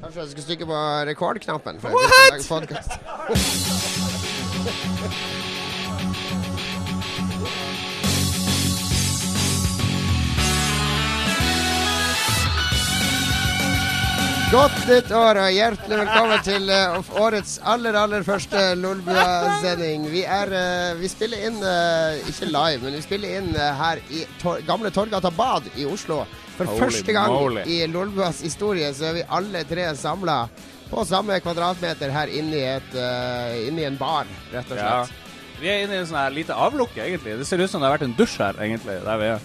Kanskje jeg skal trykke på rekordknappen for å Godt nytt år og hjertelig velkommen til uh, årets aller, aller første Lolbua-sending. Vi, eh, vi spiller inn, uh, ikke live, men vi spiller inn her i tor gamle Torgata Bad i Oslo. For Holy første gang moly. i Lolbuas historie så er vi alle tre samla på samme kvadratmeter her inne i, et, inne i en bar, rett og Ja. slett. Vi er inne i en sånn her lite avlukke, egentlig. Det ser ut som det har vært en dusj her, egentlig, der vi er.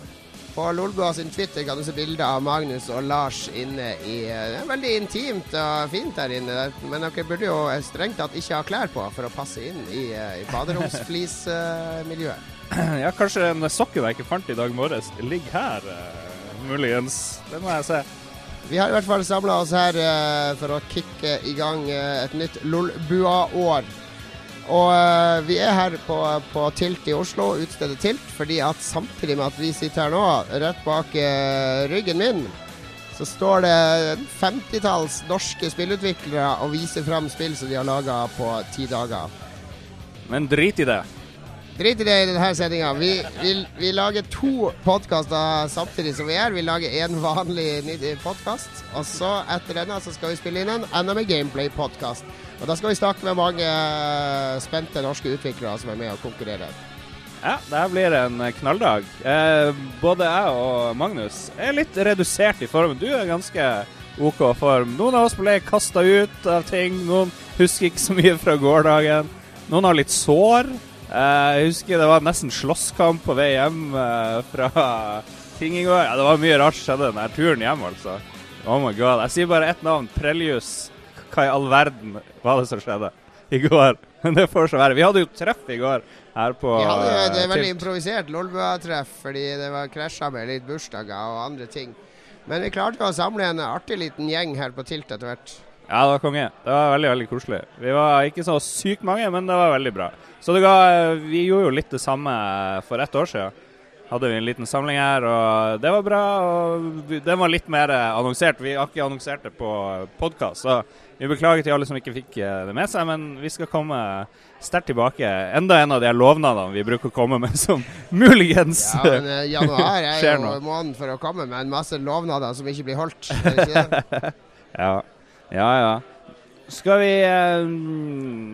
På Lolbua sin Twitter kan du se bilder av Magnus og Lars inne i Det er veldig intimt og fint der inne, men dere burde jo strengt tatt ikke ha klær på for å passe inn i, eh, i baderomsflismiljøet. Ja, kanskje den sokken jeg ikke fant i dag morges, ligger her, eh, muligens. Det må jeg se. Vi har i hvert fall samla oss her eh, for å kicke i gang eh, et nytt Lolbua-år. Og uh, vi er her på, på Tilt i Oslo, utstedet Tilt, fordi at samtidig med at vi sitter her nå, rett bak uh, ryggen min, så står det en 50-talls norske spillutviklere og viser fram spill som de har laga på ti dager. Men drit i det. Drit i det i denne sendinga. Vi, vi, vi lager to podkaster samtidig som vi er. Vi lager én vanlig podkast, og så etter denne så skal vi spille inn en NM Gameplay-podkast. Og da skal vi snakke med mange eh, spente norske utviklere som er med og konkurrerer. Ja, det her blir en knalldag. Eh, både jeg og Magnus er litt redusert i formen. Du er ganske OK form. Noen av oss ble kasta ut av ting. Noen husker ikke så mye fra gårsdagen. Noen har litt sår. Eh, jeg husker det var nesten slåsskamp på vei hjem eh, fra ting i går. Ja, det var mye rart som skjedde den turen hjem, altså. Oh my god. Jeg sier bare ett navn. Prelius. Hva i all verden var det som skjedde i går? Men det får så være. Vi hadde jo treff i går her på Vi hadde jo det er veldig improvisert Lolbua-treff fordi det var krasja med litt bursdager og andre ting. Men vi klarte å samle en artig liten gjeng her på Tilt etter hvert. Ja, det var konge. Det var veldig veldig koselig. Vi var ikke så sykt mange, men det var veldig bra. Så det ga, vi gjorde jo litt det samme for ett år siden. Hadde vi en liten samling her, og det var bra. og Den var litt mer eh, annonsert. Vi har ikke annonsert det på podkast, så vi beklager til alle som ikke fikk eh, det med seg. Men vi skal komme sterkt tilbake. Enda en av de lovnadene vi bruker å komme med, som muligens Ja, men eh, januar er jo noe. måneden for å komme med en masse lovnader som ikke blir holdt. Ikke? Ja, ja. ja. Skal vi eh,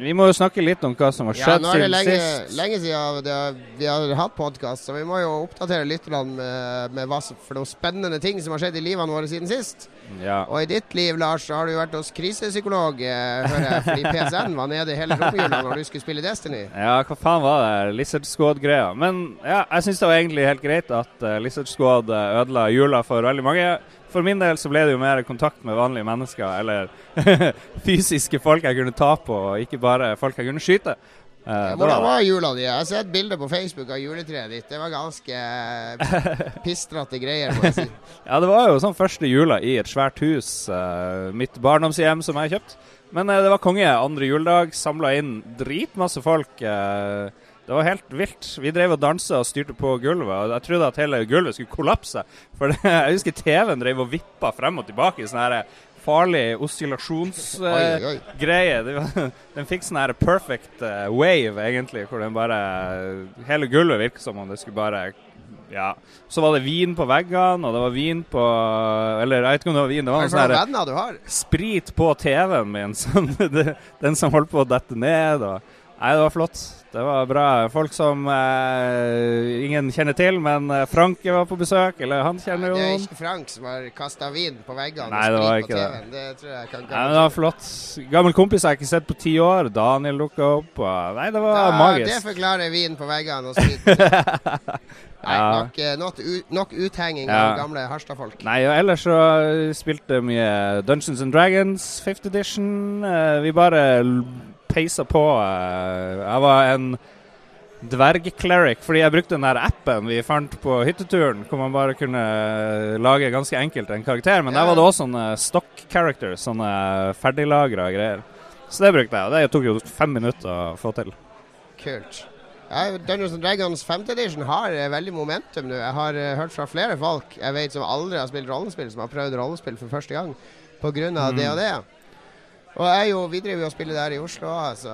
Vi må jo snakke litt om hva som har Ja, skjedd nå er det siden lenge, sist. lenge siden det, vi har hatt podkast, så vi må jo oppdatere lytterne med, med hva som, for noen spennende ting som har skjedd i livene våre siden sist. Ja. Og i ditt liv, Lars, så har du jo vært hos krisepsykolog, eh, hører jeg, fordi PSN var nede hele romjula når du skulle spille Destiny. Ja, hva faen var det? Lizard Squad-greia. Men ja, jeg syns det var egentlig helt greit at uh, Lizard Squad eh, ødela jula for veldig mange. For min del så ble det jo mer kontakt med vanlige mennesker, eller fysiske folk jeg kunne ta på, og ikke bare folk jeg kunne skyte. Eh, Hvordan var jula di? Jeg har sett bilder på Facebook av juletreet ditt. Det var ganske eh, pistrete greier, må jeg si. Ja, det var jo sånn første jula i et svært hus. eh, mitt barndomshjem som jeg har kjøpt. Men eh, det var konge. Andre juledag samla inn dritmasse folk. eh, det var helt vilt. Vi drev og dansa og styrte på gulvet. og Jeg trodde at hele gulvet skulle kollapse. For det, jeg husker TV-en drev og vippa frem og tilbake i sånne farlig oscillasjonsgreie. Oi. den fikk sånn her perfect uh, wave, egentlig, hvor den bare Hele gulvet virket som om det skulle bare Ja. Så var det vin på veggene, og det var vin på Eller jeg vet ikke om det var vin, det var noe sånn sprit på TV-en min. Sånn, den som holdt på å dette ned. Og, nei, det var flott. Det var bra. Folk som eh, ingen kjenner til, men Frank Franke var på besøk. Eller han kjenner jo Det er ikke Frank som har kasta vin på veggene Nei, det var ikke det. Det tror jeg kan Nei, det var flott. Gammel kompis jeg har ikke sett på ti år. Daniel dukka opp. Nei, det var Ja, magisk. Det forklarer vin på veggene og sprit på Nei, Ja. nok, eh, nok, uthenging Ja. av gamle Harstad-folk. Nei, og ellers så spilte vi mye Dungeons and Dragons 5th edition. Eh, vi bare peisa på. eh, jeg var en dverg-cleric, fordi jeg brukte den der appen vi fant på hytteturen, hvor man bare kunne lage ganske enkelt en karakter. Men Ja. der var det også sånne stock characters, sånne ferdiglagra greier. Så det brukte jeg, og det tok jo fem minutter å få til. Kult. Ja, Dungeons and Dragons 5th edition har eh, veldig momentum nå. Jeg har eh, hørt fra flere folk jeg vet som aldri har spilt rollespill, som har prøvd rollespill for første gang pga. Mm. det og det. Og jeg jo, vi driver jo og spiller der i Oslo, Altså,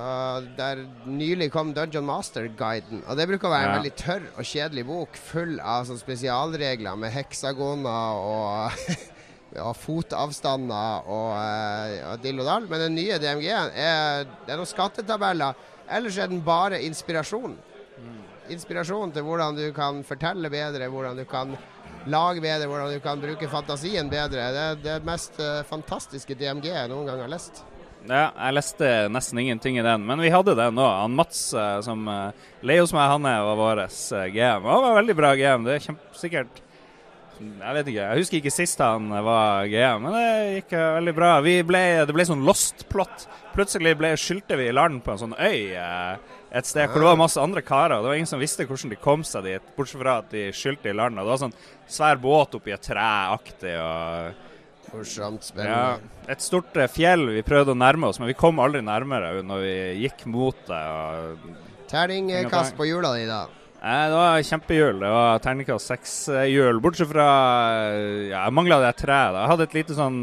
der nylig kom Dungeon Master-guiden. Og det bruker å være en Ja. veldig tørr og kjedelig bok, full av sånn spesialregler med heksagoner og og fotavstander og, eh, og dill og dall. Men den nye DMG-en er, det er noen skattetabeller. Ellers er den bare inspirasjon. Inspirasjon til hvordan du kan fortelle bedre, hvordan du kan lage bedre, hvordan du kan bruke fantasien bedre. Det er det mest eh, fantastiske DMG jeg noen gang har lest. Ja, jeg leste nesten ingenting i den, men vi hadde den òg. Han Mats eh, som uh, leier hos meg, han er vår eh, GM. Han var veldig bra GM. Det er kjempesikkert Jeg vet ikke. Jeg husker ikke sist han var GM, men det gikk eh, veldig bra. Ble, det ble sånn lost plot. Plutselig ble, skyldte vi i land på en sånn øy eh, et sted hvor det var masse andre karer. Det var ingen som visste hvordan de kom seg dit, bortsett fra at de skyldte i land. Det var sånn svær båt oppi et tre-aktig. og... Morsomt, Ja, et stort eh, fjell vi prøvde å nærme oss, men vi kom aldri nærmere når vi gikk mot det. Terningkast på hjula di, da. eh, det var kjempehjul. Det var terningkast seks-hjul. Bortsett fra eh, Ja, jeg mangla det treet. Jeg hadde et lite sånn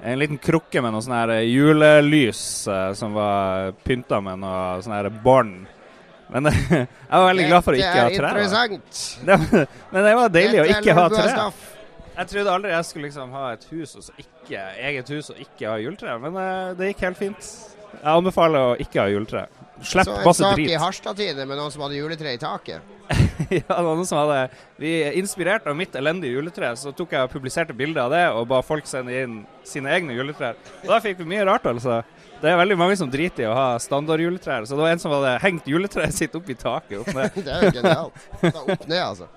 en liten krukke med noe sånn her julelys eh, som var pynta med noe sånn her bånd. Men jeg var veldig glad for å ikke ha tre. Det er interessant. Det, men det var deilig å ikke ha tre. stoff. Jeg trodde aldri jeg skulle liksom ha et hus og så ikke, eget hus og ikke ha juletre, men uh, det gikk helt fint. Jeg anbefaler å ikke ha juletre. Slipp Så en masse sak i. Harstad-tiden med noen som hadde juletre i taket. ja, noen som hadde Vi Inspirert av mitt elendige juletre, så tok jeg og publiserte bilder av det og ba folk sende inn sine egne juletrær. Og da fikk vi mye rart, altså. Det er veldig mange som driter i å ha standardjuletrær. Så det var en som hadde hengt juletreet sitt opp i taket. Opp ned. Det er jo genialt. Opp ned, altså.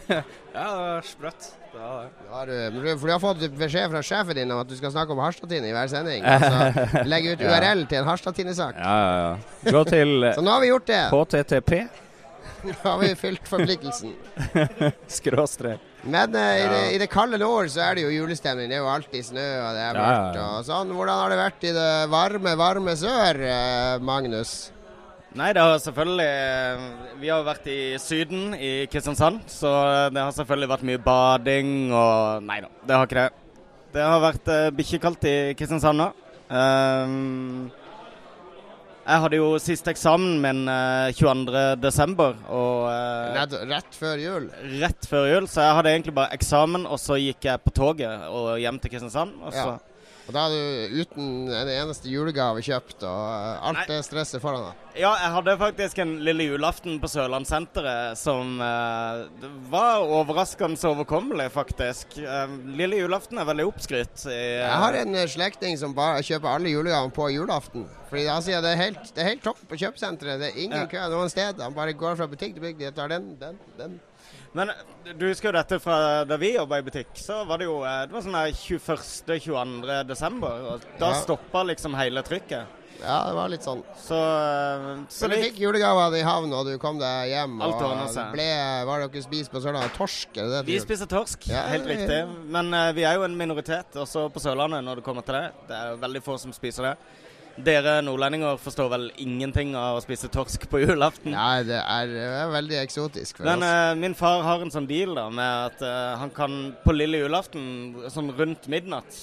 Ja, det var sprøtt. Var det. Har du, for du har fått beskjed fra sjefen din om at du skal snakke om Harstad-tine i hver sending. Altså, legg ut Ja. URL til en Harstadtine-sak. Ja, ja, ja. Gå til Så nå har vi gjort det. HTTP Nå har vi fylt forpliktelsen. skråstrek. Men eh, i, det, i det kalde nord så er det jo julestemning. Det er jo alltid snø, og det er Ja, mørkt ja, ja. og sånn. Hvordan har det vært i det varme, varme sør, eh, Magnus? Nei, det har selvfølgelig Vi har vært i Syden, i Kristiansand. Så det har selvfølgelig vært mye bading og Nei da, det har ikke det. Det har vært uh, bikkjekaldt i Kristiansand nå. Um, jeg hadde jo siste eksamen min uh, 22.12. og eh, Rett, rett før jul. rett før jul, så jeg hadde egentlig bare eksamen, og så gikk jeg på toget og hjem til Kristiansand. Og så Ja. Og da er du uten en eneste julegave kjøpt, og eh, alt det stresset foran deg. Ja, jeg hadde faktisk en lille julaften på Sørlandssenteret som eh, var overraskende overkommelig, faktisk. Eh, lille julaften er veldig oppskrytt. I, eh, Jeg har en eh, slektning som bare kjøper alle julegavene på julaften. Fordi da sier jeg det er helt, det er helt topp på kjøpesenteret. Det er ingen Ja. kø noen sted. Han bare går fra butikk til butikk. De tar den, den, den. Men eh, du husker jo dette fra da vi jobba i butikk. Så var det jo eh, Det var sånn der 21.-22. desember. Og da Ja. stoppa liksom hele trykket. Ja, det var litt sånn. Så, eh, så du det fikk julegavene i havn, og du kom deg hjem. Alt og ordnet seg. det ble, Var dere spist på Sørlandet? Torsk? Er det det? Vi gjorde? spiser torsk, Ja, helt riktig. Men uh, vi er jo en minoritet også på Sørlandet når det kommer til det. Det er jo veldig få som spiser det. Dere nordlendinger forstår vel ingenting av å spise torsk på julaften? Nei, det er, det er veldig eksotisk for Men oss. eh, min far har en sånn deal da med at eh, han kan på lille julaften, sånn rundt midnatt,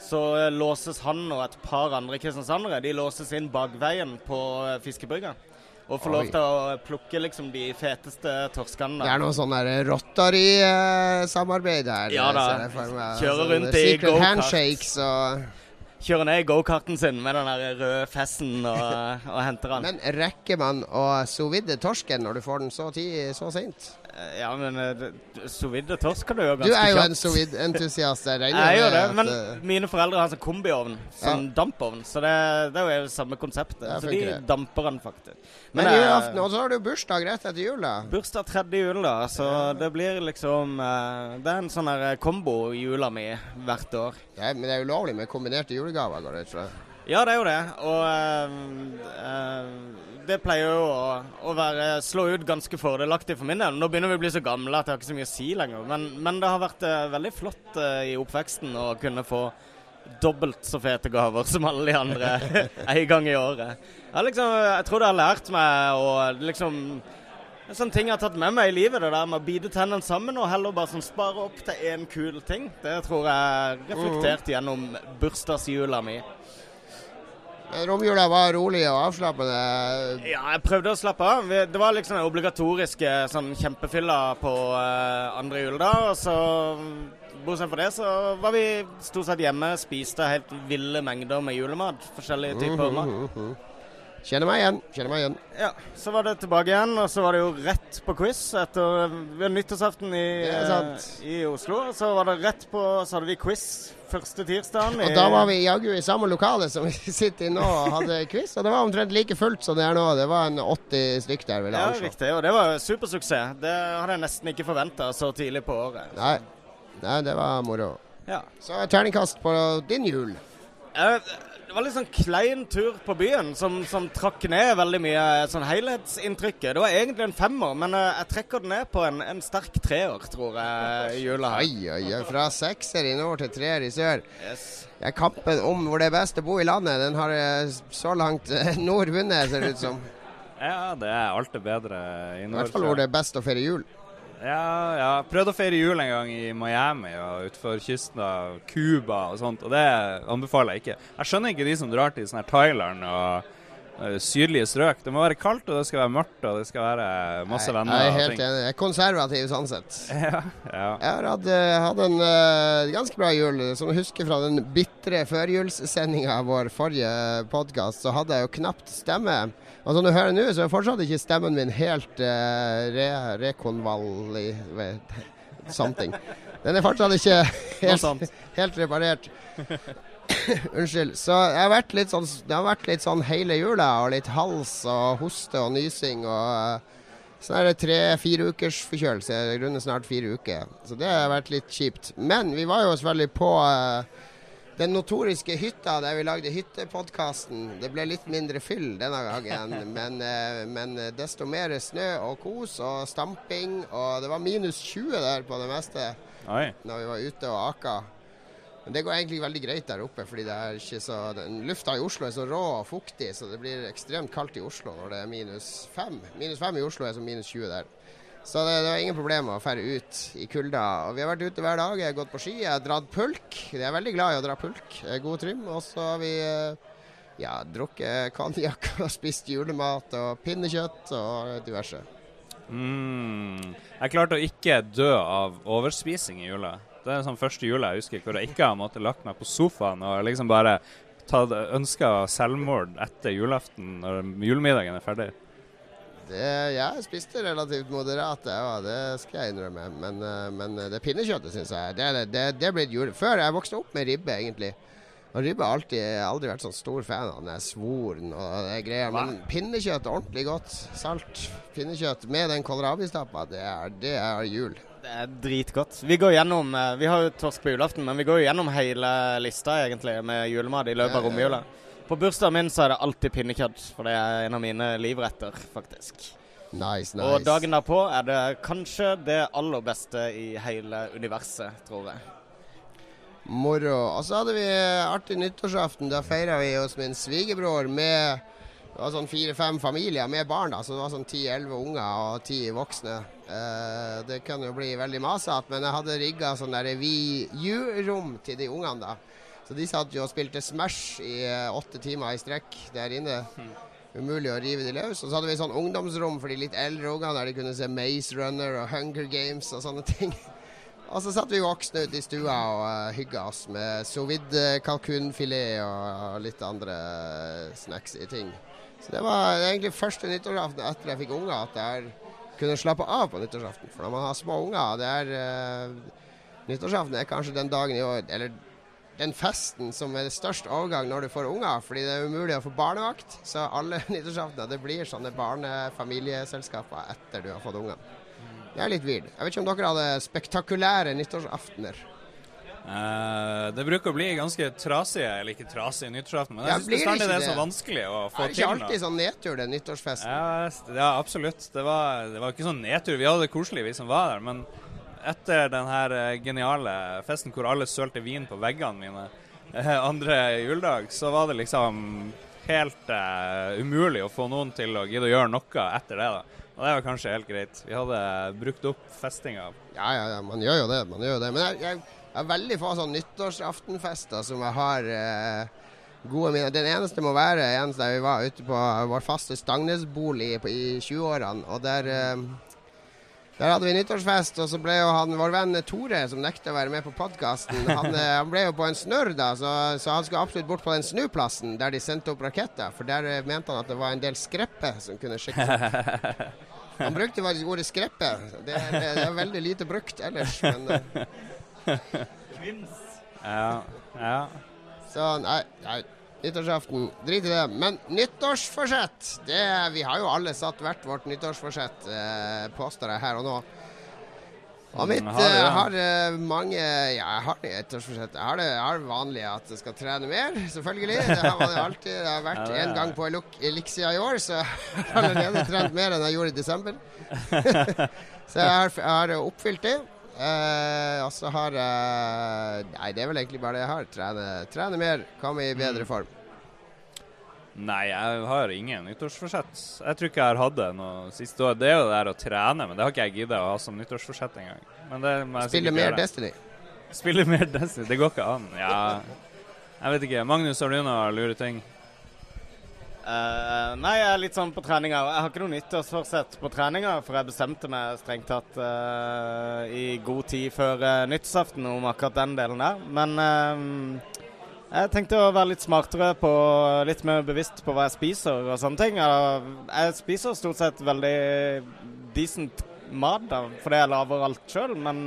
så eh, låses han og et par andre kristiansandere De låses inn bakveien på uh, fiskebrygga. Og får lov til å plukke liksom de feteste torskene. Det er noe sånn der Rotary-samarbeid her. Ja da. Kjører rundt i Secret handshakes og Kjører ned gokarten sin med den der røde fessen og, og henter den. Men rekker man å sous vide torsken når du får den så, tid, så sent? Eh, Ja, men uh, sous vide torsk kan du gjøre Du er jo en kjapt. sous vide-entusiast. Jeg gjør det, men eh, mine foreldre har sånn kombiovn, sånn dampovn, så det, det er jo samme konseptet. Ja, så de det. damper den faktisk. Men er- julaften, og så har du bursdag rett etter jul, da. Bursdag tredje jul, da, så det blir liksom eh, Det er en sånn her kombo jula mi hvert år. Ja, men det er ulovlig med kombinerte julegaver, går det ut fra. Ja, det er jo det, og eh, eh, det pleier jo å, å være slå ut ganske fordelaktig for min del. Nå begynner vi å bli så gamle at jeg har ikke så mye å si lenger, men, men det har vært eh, veldig flott eh, i oppveksten å kunne få dobbelt så fete gaver som alle de andre en gang i året. Jeg, liksom, jeg tror det har lært meg å liksom en sånn ting jeg har tatt med meg i livet, det der med å bite tennene sammen og heller bare sånn spare opp til én kul ting. Det tror jeg er reflektert gjennom bursdagsjula mi. Men Romjula var rolig og avslappende. Ja, jeg prøvde å slappe av. Det var liksom den obligatoriske sånn kjempefylla på eh, andre juledag. Og så, bortsett fra det, så var vi stort sett hjemme, spiste helt ville mengder med julemat. Forskjellige typer mat. Kjenner meg igjen. Kjenner meg igjen. Ja, Så var det tilbake igjen, og så var det jo rett på quiz etter ved nyttårsaften i, eh, i Oslo. Så var det rett på Så hadde vi quiz første tirsdagen. Og da var vi jaggu i samme lokale som vi sitter i nå og hadde quiz. Og det var omtrent like fullt som det er nå. Det var en 80 stykk der, vil jeg Ja, anslå. riktig. Og det var supersuksess. Det hadde jeg nesten ikke forventa så tidlig på året. Nei. Nei, det var moro. Ja. Så terningkast på din jul. Eh, Det var litt sånn klein tur på byen som, som trakk ned veldig mye sånn helhetsinntrykket. Det var egentlig en femmer, men uh, jeg trekker den ned på en, en sterk treer, tror jeg, jula her. Oi, oi, oi. Fra sekser i nord til treer i sør. Yes. Ja, kampen om hvor det er best å bo i landet, den har eh, så langt eh, nord vunnet, ser det ut som. Ja, det er alt det bedre i nord. I hvert fall hvor det er best å feire jul. Ja, ja. Prøvde å feire jul en gang i Miami og utenfor kysten av Cuba og sånt, og det anbefaler jeg ikke. Jeg skjønner ikke de som drar til sånn her Thailand og eh, sydlige strøk. Det må være kaldt, og det skal være mørkt, og det skal være masse venner. Jeg er helt ting. enig. Jeg er konservativ sånn sett. Ja, ja. Jeg har hatt, eh, hatt en uh, ganske bra jul. Som du husker fra den bitre førjulssendinga av vår forrige podkast, så hadde jeg jo knapt stemme. Og som du hører nå, så er fortsatt ikke stemmen min helt uh, re rekonvali... Something. Den er fortsatt ikke helt, helt reparert. Unnskyld. Så jeg har vært litt sånn, det har vært litt sånn hele jula, og litt hals og hoste og nysing og Uh, Sånn er det tre-fire ukers forkjølelse. Jeg runder snart fire uker. Så det har vært litt kjipt. Men vi var jo selvfølgelig på eh, den notoriske hytta der vi lagde hyttepodkasten. Det ble litt mindre fyll denne gangen, men, eh, men desto mer snø og kos og stamping. Og det var minus 20 der på det meste Oi. når vi var ute og aka. Men det går egentlig veldig greit der oppe, fordi det er ikke så, den lufta i Oslo er så rå og fuktig, så det blir ekstremt kaldt i Oslo når det er minus 5. Minus 5 i Oslo er som minus 20 der. Så det, det var ingen problem å ferde ut i kulda. Og vi har vært ute hver dag. Jeg har gått på ski, jeg har dratt pulk. Jeg er veldig glad i å dra pulk. God trim. Og så har vi eh, ja, drukket konjakk og spist julemat og pinnekjøtt og diverse. Mm. Jeg klarte å ikke dø av overspising i jula. Det er den første jula jeg husker hvor jeg ikke har måttet lagt meg på sofaen og liksom bare ønska selvmord etter julaften når julemiddagen er ferdig. Det, jeg spiste relativt moderat, ja, det skal jeg innrømme. Men, eh, men det pinnekjøttet syns jeg det, det, det, ble jule... Før jeg vokste opp med ribbe, egentlig. Og ribbe har alltid, aldri vært sånn stor fan av den svoren og det greier. Men pinnekjøtt er ordentlig godt. Salt pinnekjøtt med den kålrabistappa, det, det er jul. Det er dritgodt. Vi går gjennom eh, Vi har jo torsk på julaften, men vi går jo gjennom hele lista egentlig med julemat i løpet av Ja, ja. På bursdagen min så er det alltid pinnekjøtt, for det er en av mine livretter, faktisk. Nice, nice. Og dagen derpå er det kanskje det aller beste i hele universet, tror jeg. Moro. Og så hadde vi artig nyttårsaften. Da feira vi hos min svigerbror med det var sånn fire-fem familier med barn. da, Så det var sånn ti-elleve unger og ti voksne. Eh, det kan jo bli veldig masete, men jeg hadde rigga sånn der VU-rom til de ungene. da. Så de satt jo og spilte Smash i eh, åtte timer i strekk der inne. Umulig å rive de løs. Og så hadde vi sånn ungdomsrom for de litt eldre ungene, der de kunne se Maze Runner og Hunger Games og sånne ting. Og så satt vi voksne ute i stua og uh, hygga oss med sous kalkunfilet og litt andre snacks i ting. Så det var egentlig første nyttårsaften etter jeg fikk unger at jeg kunne slappe av på nyttårsaften. For når man har små unger, det er uh, Nyttårsaften er kanskje den dagen i år Eller den festen som er det størst overgang når du får unger, fordi det er umulig å få barnevakt. Så alle nyttårsaftener det blir sånne barnefamilieselskaper etter du har fått unger. Det er litt weird. Jeg vet ikke om dere hadde spektakulære nyttårsaftener. Uh, det bruker å bli ganske trasige, eller ikke trasige nyttårsaften, men Ja, jeg syns bestandig det det er så vanskelig å få Er det er ikke noe. alltid sånn nedtur, den nyttårsfesten? Ja, ja, absolutt. Det var, det var ikke sånn nedtur. Vi hadde det koselig, vi som var der. Men etter den her eh, geniale festen hvor alle sølte vin på veggene mine, eh, andre juledag, så var det liksom helt uh, umulig å få noen til å gidde å gjøre noe etter det. da. Og det var kanskje helt greit. Vi hadde brukt opp festinga. Ja, ja, ja, man gjør jo det. man gjør jo det. Men jeg, jeg, jeg er veldig få sånn nyttårsaftenfester som jeg har uh, gode minner. Den eneste må være der vi var ute på vår faste Stangnesbolig i 20-årene. og der... Eh, der hadde vi nyttårsfest, og så ble jo han, vår venn Tore, som nekta å være med på podkasten, han, eh, han, ble jo på en snørr, da, så, så, han skulle absolutt bort på den snuplassen der de sendte opp raketter. For der eh, mente han at det var en del skrepper som kunne sjekke Han brukte faktisk ordet skreppe. Det er, det er veldig lite brukt ellers, men Kvims. Ja, ja. Så nei, nei. Nyttårsaften, drit i det. Men nyttårsforsett det, Vi har jo alle satt hvert vårt nyttårsforsett, eh, påstår jeg her og nå. Og mitt har, har, ja. har uh, mange Ja, jeg har nyttårsforsett. Jeg har det, jeg har det at jeg skal trene mer, selvfølgelig. Det har man alltid. Det har vært én gang på Elixia i år, så jeg har allerede trent mer enn jeg gjorde i desember. så jeg har, jeg har oppfylt det. Uh, og så har jeg eh, Nei, det er vel egentlig bare det jeg har. Trene, trene mer, komme i bedre mm. form. Nei, jeg har ingen nyttårsforsett. Jeg tror ikke jeg har hatt det noe siste år. Det er jo det der å trene, men det har ikke jeg giddet å ha som nyttårsforsett engang. Spille mer Destiny? Spille mer Destiny? Det går ikke an. Ja, jeg vet ikke. Magnus, har du noen lure ting? Uh, nei, jeg er litt sånn på treninga. Jeg har ikke noe nyttårsforsett på treninga, for jeg bestemte meg strengt tatt uh, i god tid før uh, nyttårsaften om akkurat den delen der. Men jeg tenkte å være litt smartere på litt mer bevisst på hva jeg spiser og sånne ting. Jeg spiser stort sett veldig decent mat, da, fordi jeg lager alt sjøl, men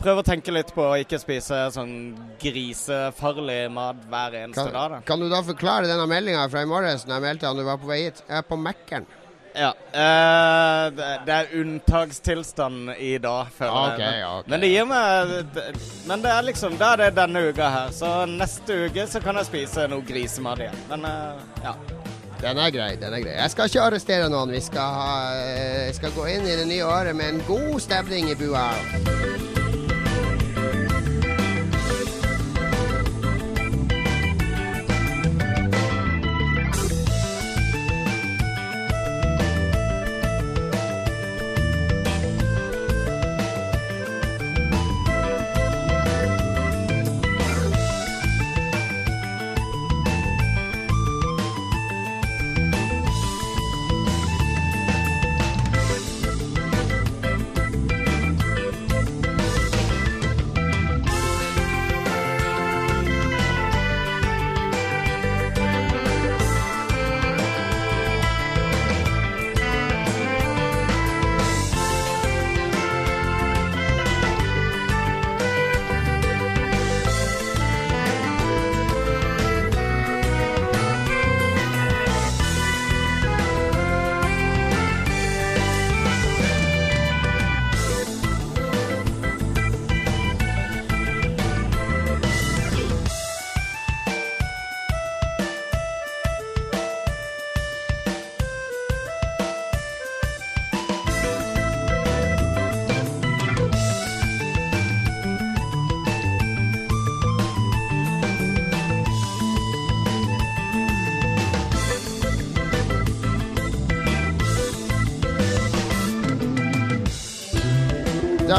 prøve å tenke litt på å ikke spise sånn grisefarlig mat hver eneste kan, dag. Da. Kan du da forklare denne meldinga fra i morges når jeg meldte at du var på vei hit? Jeg er på Mækkern. Ja. Eh, det, er unntakstilstand i dag, føler okay, jeg. Okay. Men det gir meg Men det er liksom Da er det denne uka her. Så neste uke så kan jeg spise noe grisemat igjen. Men uh, ja. Den er grei. den er grei. Jeg skal ikke arrestere noen. Vi skal, ha, uh, skal gå inn i det nye året med en god stemning i bua.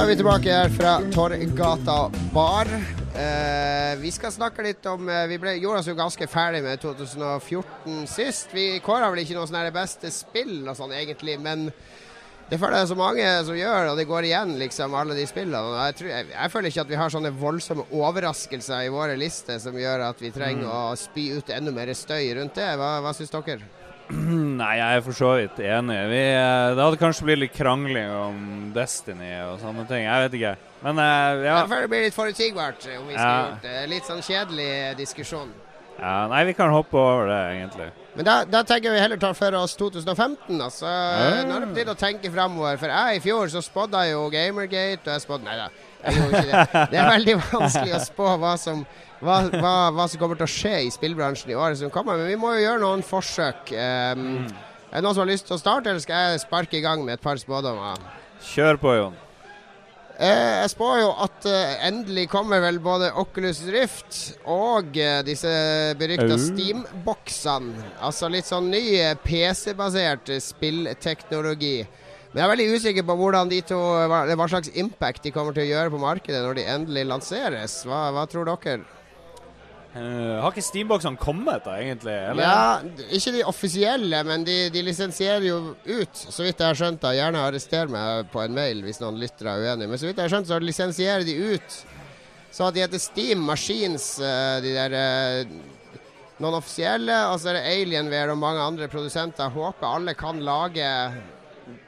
Er vi tilbake her fra Torgata bar. Eh, vi skal snakke litt om eh, Vi ble, gjorde oss jo ganske ferdig med 2014 sist. Vi kåra vel ikke noe sånn beste spill og sånn egentlig, men det føler jeg så mange som gjør, og det går igjen, liksom, alle de spillene. Jeg, tror, jeg, jeg, føler ikke at vi har sånne voldsomme overraskelser i våre lister som gjør at vi trenger mm. å spy ut enda mer støy rundt det. Hva, hva syns dere? Nei, jeg er for så vidt enig. Vi, eh, det hadde kanskje blitt litt krangling om Destiny og sånne ting. Jeg vet ikke. Men uh, ja. Det blir litt forutsigbart om vi skal ja. gjort det. Litt sånn kjedelig diskusjon. Ja, Nei, vi kan hoppe over det, egentlig. Men da, da tenker vi heller ta for oss 2015. Altså. Ja. Nå er det på tide å tenke framover. For jeg i fjor så spådde jeg jo Gamergate, og jeg spådde Nei da, jeg gjorde ikke det. Det er veldig vanskelig å spå hva som hva, hva, hva, som kommer til å skje i spillbransjen i året som kommer. Men vi må jo gjøre noen forsøk. Um, mm. Er det noen som har lyst til å starte, eller skal jeg sparke i gang med et par spådommer? Kjør på, Jon. Eh, jeg spår jo at eh, endelig kommer vel både Oculus Rift og eh, disse berykta. Steam-boksene. Altså litt sånn ny eh, PC-basert spillteknologi. Men jeg er veldig usikker på hvordan de to, hva, hva slags impact de kommer til å gjøre på markedet når de endelig lanseres. Hva, hva tror dere? Eh, har ikke Steamboxene kommet, da, egentlig? Eller? Ja, Ikke de offisielle, men de, de lisensierer jo ut, så vidt jeg har skjønt. da Gjerne arrester meg på en mail hvis noen lyttere er uenig. Men så vidt jeg har skjønt, så lisensierer de ut. Så de heter Steam Machines, eh, de der eh, Noen offisielle, og så er det Alienware og mange andre produsenter. Håper alle kan lage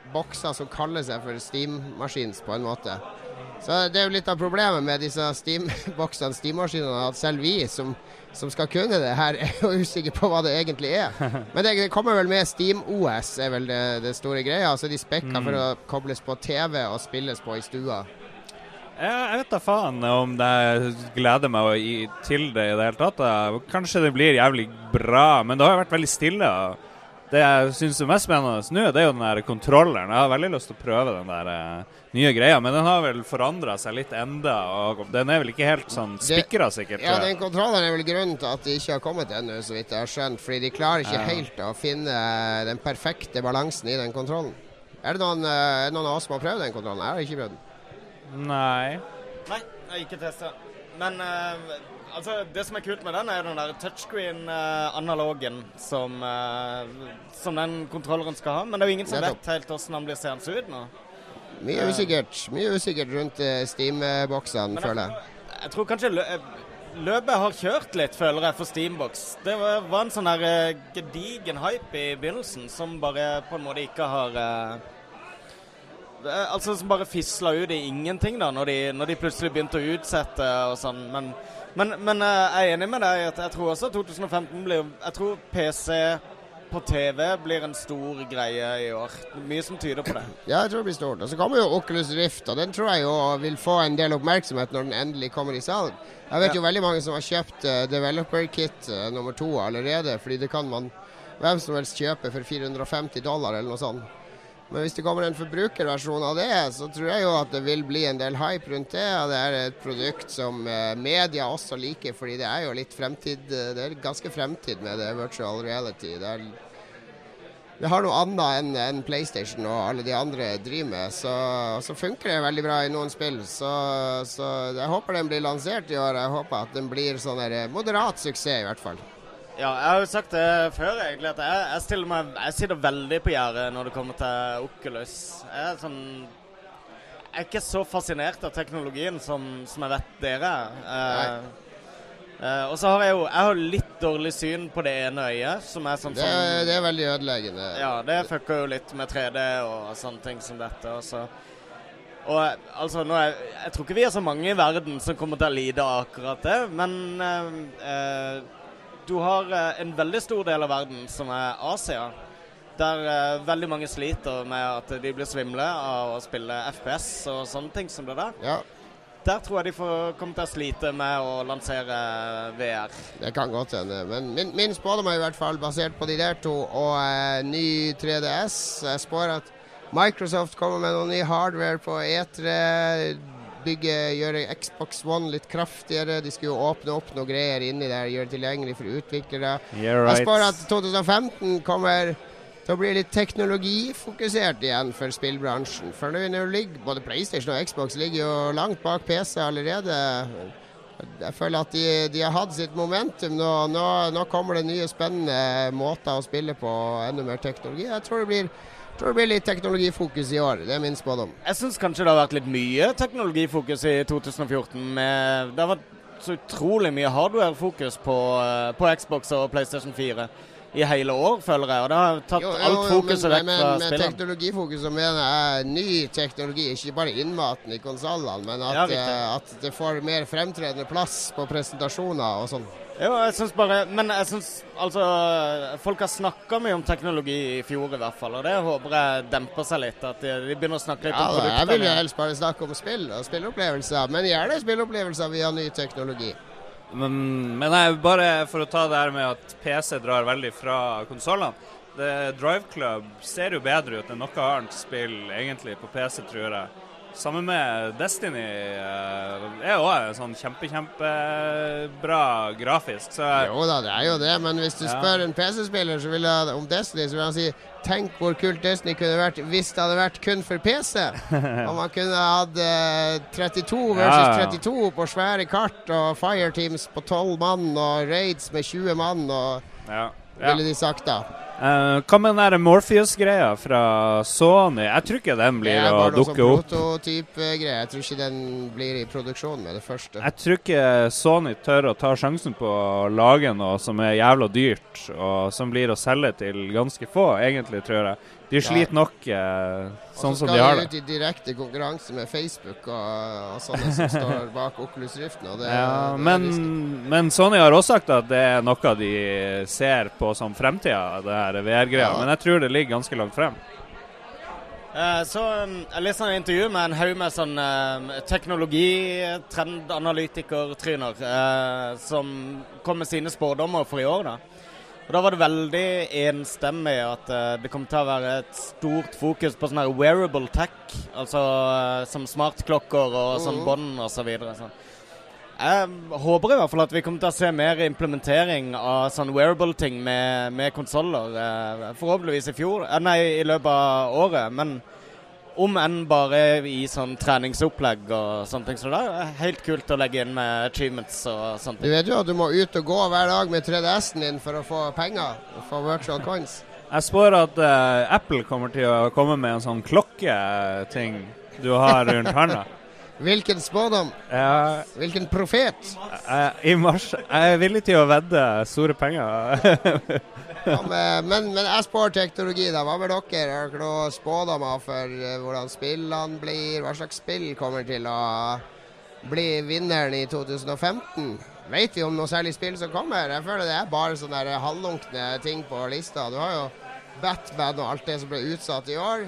bokser som kaller seg for Steam Machines, på en måte. Så det er jo litt av problemet med disse Steam-boksene, Steam-maskinene, at selv vi som, som skal kunne det her, er jo usikre på hva det egentlig er. Men det, det kommer vel med Steam-OS, er vel det, det store greia. Altså de spekka for å kobles på TV og spilles på i stua. Jeg, jeg vet da faen om det gleder meg å gi- til det i det hele tatt. Kanskje det blir jævlig bra, men det har jo vært veldig stille. Det jeg syns er mest spennende nå, det er jo den der kontrolleren. Jeg har veldig lyst til å prøve den der eh, nye greier. men den har vel forandra seg litt enda, og den er vel ikke helt sånn spikra, sikkert. Ja, den kontrollen er vel grunnen til at de ikke har kommet ennå, så vidt jeg har skjønt. Fordi de klarer ikke Ja. helt å finne den perfekte balansen i den kontrollen. Er det noen, eh, er det noen av oss som har prøvd den kontrollen? Jeg har ikke prøvd den. Nei. Nei, jeg har ikke testa. Men uh, altså, det som er kult med den, er den der touchscreen-analogen som, uh, som den kontrolleren skal ha. Men det er jo ingen som Nettopp. vet helt hvordan den blir seende ut nå. Mye Eh. usikkert Mye usikkert rundt Steamboksene, Steam-boksene, føler jeg. jeg, tror kanskje eh, løpet har kjørt litt, føler jeg, for Steambox. Det var, en sånn eh, gedigen hype i begynnelsen som bare på en måte ikke har eh, eh, Altså som bare fisla ut i ingenting, da, når de, når de plutselig begynte å utsette og sånn. Men, men, men eh, jeg er enig med deg at jeg tror også 2015 blir Jeg tror PC på TV blir en stor greie i år. Mye som tyder på det. Ja, jeg tror det blir stort. Og så kommer jo Oculus Rift, og den tror jeg jo vil få en del oppmerksomhet når den endelig kommer i salg. Jeg vet Ja. jo veldig mange som har kjøpt uh, Developer Kit uh, nummer to allerede, fordi det kan man hvem som helst kjøpe for 450 dollar eller noe sånt. Men hvis det kommer en forbrukerversjon av det, så tror jeg jo at det vil bli en del hype rundt det. Og det er et produkt som eh, media også liker, fordi det er jo litt fremtid eh, Det er ganske fremtid med det virtual reality. Det er det har noe annet enn en PlayStation og alle de andre driver med. Så, så funker det veldig bra i noen spill. Så, så jeg håper den blir lansert i år. Jeg håper at den blir sånn eh, moderat suksess, i hvert fall. Ja, jeg har jo sagt det før, egentlig, at jeg, jeg, stiller meg, jeg sitter veldig på gjerdet når det kommer til Oculus. Jeg er sånn Jeg er ikke så fascinert av teknologien som, som jeg vet dere er. Eh, eh, og så har jeg jo Jeg har litt dårlig syn på det ene øyet, som er sånn Det, er- det er veldig ødeleggende. ja, det fucker jo litt med 3D og sånne ting som dette. Også. og altså, er, jeg tror ikke vi er så mange i verden som kommer til å lide av akkurat det, men eh, eh, du har eh, en veldig stor del av verden som er Asia. Der eh, veldig mange sliter med at de blir svimle av å spille FPS og sånne ting som det der. Ja, Der tror jeg de får, komme til å slite med å lansere VR. det kan godt hende. Men min, min spådom er i hvert fall basert på de der to og eh, ny 3DS. Jeg spår at Microsoft kommer med noe ny hardware på E3. Bygge, gjøre Xbox One litt kraftigere. De skulle jo åpne opp noe greier inni der, gjøre det tilgjengelig for utviklere. Yeah, Jeg spår at 2015 kommer til å bli litt teknologifokusert igjen for spillbransjen. For nå ligger både PlayStation og Xbox ligger jo langt bak PC allerede. Jeg føler at de, de har hatt sitt momentum. Nå, nå, nå kommer det nye spennende måter å spille på, enda mer teknologi. Jeg tror det blir, tror det blir litt teknologifokus i år. Det er min spådom. Jeg syns kanskje det har vært litt mye teknologifokus i 2014. Det har vært så utrolig mye hardware-fokus på, eh, på Xbox og PlayStation 4 i hele år, føler jeg. Og det har tatt Jo, jo, alt fokuset vekk fra med Men teknologifokus så mener jeg ny teknologi, ikke bare innmaten i konsollene, men at, riktig. eh, at det får mer fremtredende plass på presentasjoner og sånn. Jo, jeg syns bare Men jeg syns altså Folk har snakka mye om teknologi i fjor, i hvert fall. Og det håper jeg demper seg litt. At de, de begynner å snakke litt Ja, om Ja, jeg vil jo helst bare snakke om spill og spilleopplevelser, men gjerne spilleopplevelser via ny teknologi. Men, men nei, bare for å ta det her med at PC drar veldig fra konsollene. Det- Drive Club ser jo bedre ut enn noe annet spill egentlig på PC, tror jeg. Sammen med Destiny er er òg en sånn kjempe, kjempebra grafisk. Så Jo da, det er jo det, men hvis du Ja. spør en PC-spiller om Destiny, så vil han si Tenk hvor kult Destiny kunne vært hvis det hadde vært kun for PC. Om man kunne hatt eh, 32 versus Ja, ja. 32 på svære kart og fireteams på 12 mann og raids med 20 mann, og ja. ja. ville de sagt da. Eh, hva med den Morpheus-greia fra Sony? Jeg tror ikke den blir er å bare noe sånn dukke opp. prototype-greie. Jeg tror ikke den blir i produksjon med det første. Jeg tror ikke Sony tør å ta sjansen på å lage noe som er jævla dyrt, og som blir å selge til ganske få, egentlig, tror jeg. De sliter nok eh, sånn og så skal de har de det. ut i direkte konkurranse med Facebook og, og sånne som står bak Oculus Riften. Og det, Ja, det men, men Sony har også sagt at det er noe de ser på som fremtida, det her VR-greia. Ja. Men jeg tror det ligger ganske langt frem. Uh, Så um, Jeg leste en intervju med en haug med sånn uh, teknologi-trendanalytiker-tryner eh, som kom med sine spådommer for i år. da. Og Da var det veldig enstemmig at eh, det kom til å være et stort fokus på sånn her wearable tech, altså eh, som smartklokker og sånn bånd og så videre. Sånn. Jeg håper i hvert fall at vi kommer til å se mer implementering av sånn wearable-ting med, med konsoller. Eh, forhåpentligvis i fjor, nei, i løpet av året. Men om enn bare i sånn treningsopplegg og sånne ting. Så det er helt kult å legge inn med achievements og sånne Du vet jo at du må ut og gå hver dag med 3DS-en din for å få penger. For virtual coins. Jeg spår at uh, Apple kommer til å komme med en sånn klokketing du har rundt hånda. Hvilken spådom? Ja, Hvilken profet? jeg, I mars Jeg er villig til å vedde store penger. Ja, men, men, men jeg spår teknologi, da. Hva med dere? Har dere noen spådommer for eh, hvordan spillene blir? Hva slags spill kommer til å bli vinneren i 2015? Vet vi om noe særlig spill som kommer? Jeg føler det er bare sånne halvlunkne ting på lista. Du har jo Batman og alt det som ble utsatt i år.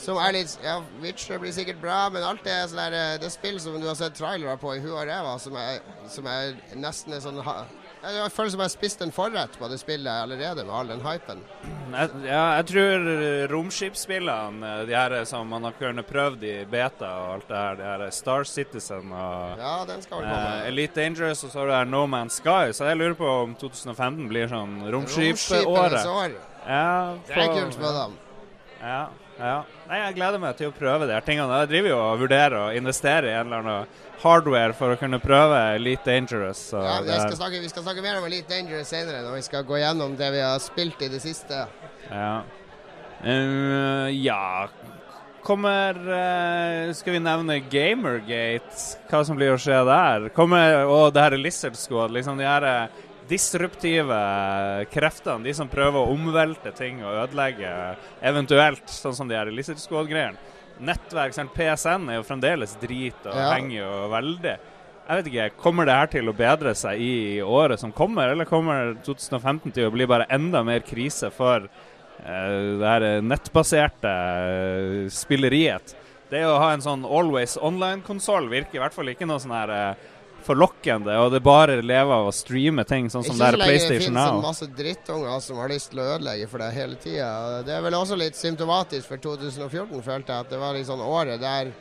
Som er litt Ja, Witcher blir sikkert bra, men alt det er sånn der, eh, Det er spill som du har sett trailere på i huet og ræva, som er, som er nesten er sånn ha, Jeg føler som jeg har spist en forrett på det spillet allerede, med all den hypen. Jeg, ja, jeg tror romskipsspillene, de her som man har kunnet prøvd i beta og alt det her, de her Star Citizen og Ja, den skal vel eh, komme. Elite Dangerous, og så har du her No Man's Sky, så jeg lurer på om 2015 blir sånn Romskipenes romskipåret. år. Ja, Det er kult med dem. Ja, ja. Nei, jeg gleder meg til å prøve de her tingene. Jeg driver jo og vurderer å investere i en eller annen hardware for å kunne prøve Elite Dangerous. Ja, skal snakke, vi skal snakke mer om Elite Dangerous senere, når vi skal gå gjennom det vi har spilt i det siste. Ja. Um, ja Kommer uh, Skal vi nevne Gamergate? Hva som blir å skje der? Kommer, og det her er Lizard Squad. Liksom de her eh, disruptive kreftene. De som prøver å omvelte ting og ødelegge eventuelt, sånn som de her Lizard Squad-greiene. Nettverk, sant? PSN er jo fremdeles drit og Ja. henger jo veldig. Jeg vet ikke, Kommer det her til å bedre seg i året som kommer, eller kommer 2015 til å bli bare enda mer krise for Uh, det her nettbaserte eh, spilleriet? Det å ha en sånn always online-konsoll virker i hvert fall ikke noe sånn her eh, forlokkende, og det bare lever av å streame ting, sånn som det er PlayStation Now. Ikke så lenge det finnes en masse drittunger som har lyst til å ødelegge for deg hele tida. Det er vel også litt symptomatisk for 2014, følte jeg. At det var litt sånn året der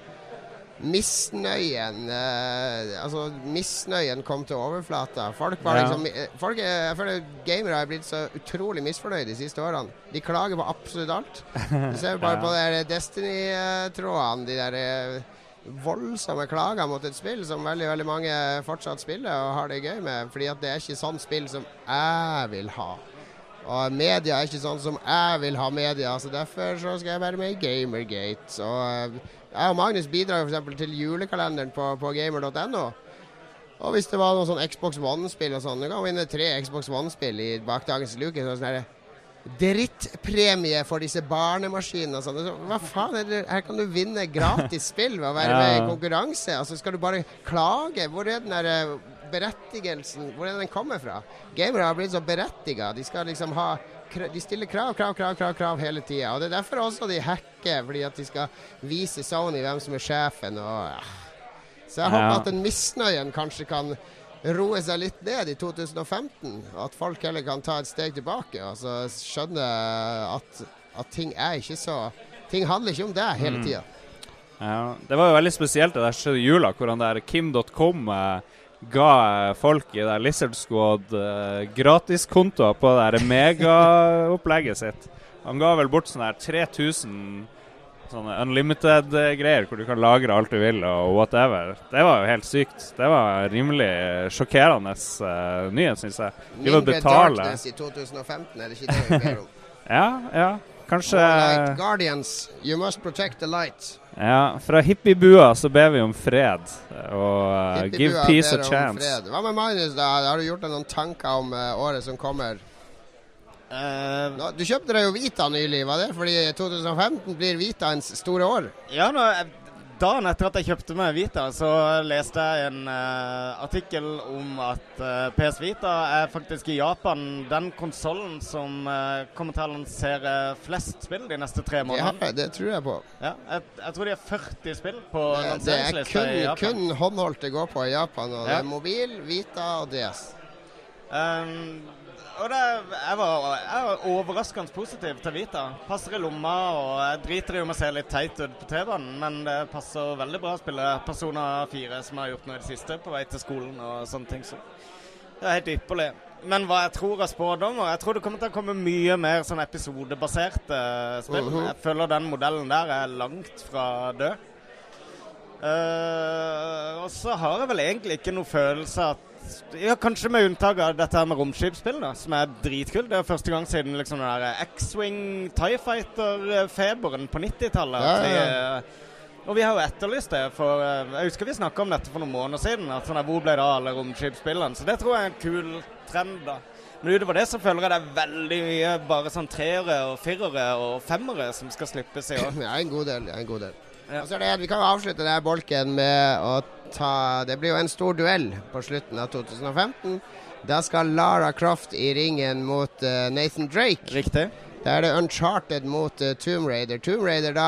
misnøyen eh, Altså misnøyen kom til overflata. Folk var Ja. liksom eh, folk er, Jeg føler gamere har blitt så utrolig misfornøyd de siste årene. De klager på absolutt alt. Du ser bare Ja. på de Destiny-trådene, de der eh, voldsomme klager mot et spill som veldig veldig mange fortsatt spiller og har det gøy med. Fordi at det er ikke sånn spill som jeg vil ha. Og media er ikke sånn som jeg vil ha media, så derfor så skal jeg være med i Gamergate. Og eh, jeg og Magnus bidrar f.eks. til julekalenderen på, på gamer.no. Og hvis det var noen sånn Xbox One-spill og sånn, du kan vinne tre Xbox One-spill i bakdagens luke. Sånn her, Drittpremie for disse barnemaskinene og sånn. Hva faen er det? Her kan du vinne gratis spill ved å være Ja. med i konkurranse. Altså Skal du bare klage? Hvor er den der eh, berettigelsen Hvor er den kommer fra? Gamere har blitt så berettiga. De skal liksom ha de stiller krav, krav, krav, krav, krav hele tida. Det er derfor også de hacker, fordi at de skal vise Sony hvem som er sjefen. Og, ja. Så jeg Ja. håper at den misnøyen kanskje kan roe seg litt ned i 2015. At folk heller kan ta et steg tilbake og så skjønne at, at ting er ikke så Ting handler ikke om deg hele Mm. tida. Ja, Det var jo veldig spesielt det der skjedde i jula, hvor han der Kim.com eh, ga eh, folk i der Lizard Squad eh, gratiskontoer på det megaopplegget sitt. Han ga vel bort sånn her 3000 sånne unlimited-greier hvor du kan lagre alt du vil og whatever. Det var jo helt sykt. Det var rimelig sjokkerende uh, nyhet, syns jeg. De darkness i 2015, er det ikke det vi ber om? ja, ja. Kanskje light. Guardians, you must protect the light. Ja, fra hippiebua så ber vi om fred. Og uh, give peace a chance. Hva med Magnus, da? Har du gjort deg noen tanker om uh, året som kommer? Uh, du kjøpte deg jo Vita nylig, var det fordi 2015 blir Vitaens store år? Ja, nå, dagen etter at jeg kjøpte meg Vita, så leste jeg en uh, artikkel om at uh, eh, PS Vita er faktisk i Japan den konsollen som kommer til å lansere flest spill de neste tre månedene. Ja, det tror jeg på. Ja, jeg, jeg, tror de har 40 spill på lanseringslista i Japan. Det er kun håndholdt det går på i Japan. Og ja. Det er mobil, Vita og DS. Um, og det, jeg, var, jeg var overraskende positiv til Vita. Passer i lomma, og jeg driter i om jeg ser litt teit ut på T-banen, men det passer veldig bra å spille Persona 4, som jeg har gjort nå i det siste, på vei til skolen og sånne ting. Så det er helt ypperlig. Men hva jeg tror av spådommer Jeg tror det kommer til å komme mye mer sånn episodebaserte spill. Uh -huh. Jeg føler den modellen der er langt fra død. Uh, og så har jeg vel egentlig ikke noe følelse at ja, Kanskje med unntak av dette her med romskipspill, da, som er dritkult. Det er første gang siden liksom den der X-Wing Tie Fighter-feberen på 90-tallet. Ja, ja, ja. Og vi har jo etterlyst det. for eh, Jeg husker vi snakka om dette for noen måneder siden. at sånn Hvor ble det av alle romskipspillene? Så det tror jeg er en kul trend. da. Men utover det så føler jeg det er veldig mye bare sånn treere og firere og femmere som skal slippes i år. Ja, en god del. en god del. Er det, Vi kan jo avslutte denne bolken med å ta Det blir jo en stor duell på slutten av 2015. Da skal Lara Croft i ringen mot uh, Nathan Drake. Riktig. Da er det Uncharted mot uh, Tomb Raider. Tomb Raider da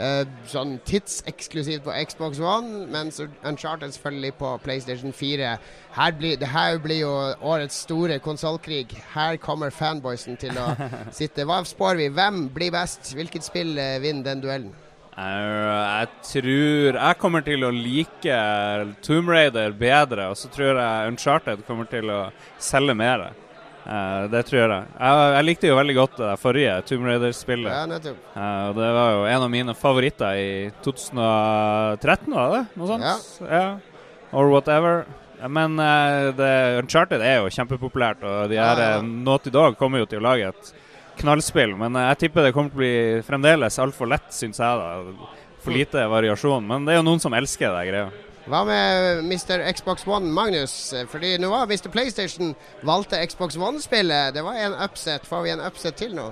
uh, sånn tidseksklusivt på Xbox One, mens Uncharted selvfølgelig på PlayStation 4. Her blir, det her blir jo årets store konsollkrig. Her kommer fanboysen til å sitte. Hva spår vi? Hvem blir best? Hvilket spill vinner den duellen? Jeg tror jeg kommer til å like Tomb Raider bedre, og så tror jeg Uncharted kommer til å selge mer. Uh, det tror jeg. jeg. jeg. likte jo veldig godt det forrige Tomb Raider-spillet. Ja, nettopp. Uh, det var jo en av mine favoritter i 2013, var det? Noe sånt? Ja. ja. Or whatever. Men uh, Uncharted er jo kjempepopulært, og de her ja, ja. Naughty Dog kommer jo til å lage et knallspill. Men jeg tipper det kommer til å bli fremdeles altfor lett, syns jeg. da. For lite variasjon. Men det er jo noen som elsker det greia. Hva med Mr. Xbox One, Magnus? Fordi nå var Mr. PlayStation valgte Xbox One-spillet. Det var en upset. Får vi en upset til nå?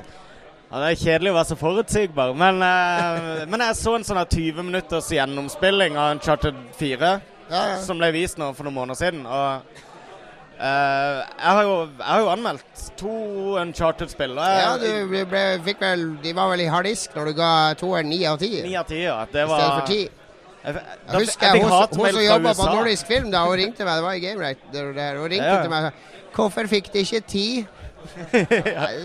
Ja, Det er kjedelig å være så forutsigbar, men, uh, men jeg så en sånn 20 minutters gjennomspilling av Uncharted 4, ja, ja. som ble vist nå for noen måneder siden. Og Uh, jeg, har jo, jeg, har jo, anmeldt to Uncharted-spill. Ja, du ble, ble, fikk vel De var vel i harddisk når du ga toeren ni av ti? Ni av ti, ja. Det var I stedet for ti. Jeg, jeg husker jeg, hun, hun som jobba på Nordisk Film, da hun ringte meg Det var i Game Right. Der, der, hun ringte ja. til meg og sa Hvorfor fikk de ikke ti? jeg,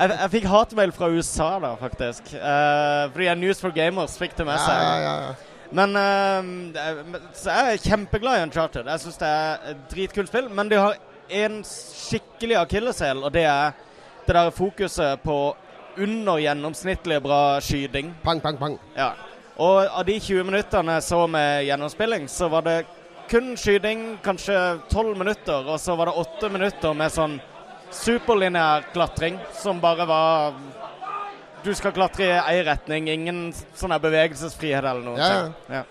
jeg, fikk hatmail fra USA, da, faktisk. Uh, fordi News for Gamers fikk det med seg. Ja, ja, ja. Men uh, Så jeg er kjempeglad i Uncharted. Jeg syns det er et dritkult spill. Men de har en skikkelig akilleshæl, og det er det der fokuset på under gjennomsnittlig bra skyting. Pang, pang, pang. Ja. Og av de 20 minuttene jeg så med gjennomspilling, så var det kun skyting, kanskje 12 minutter, og så var det 8 minutter med sånn superlineær klatring som bare var du skal klatre i én retning, ingen sånn bevegelsesfrihet eller noe. Ja, ja.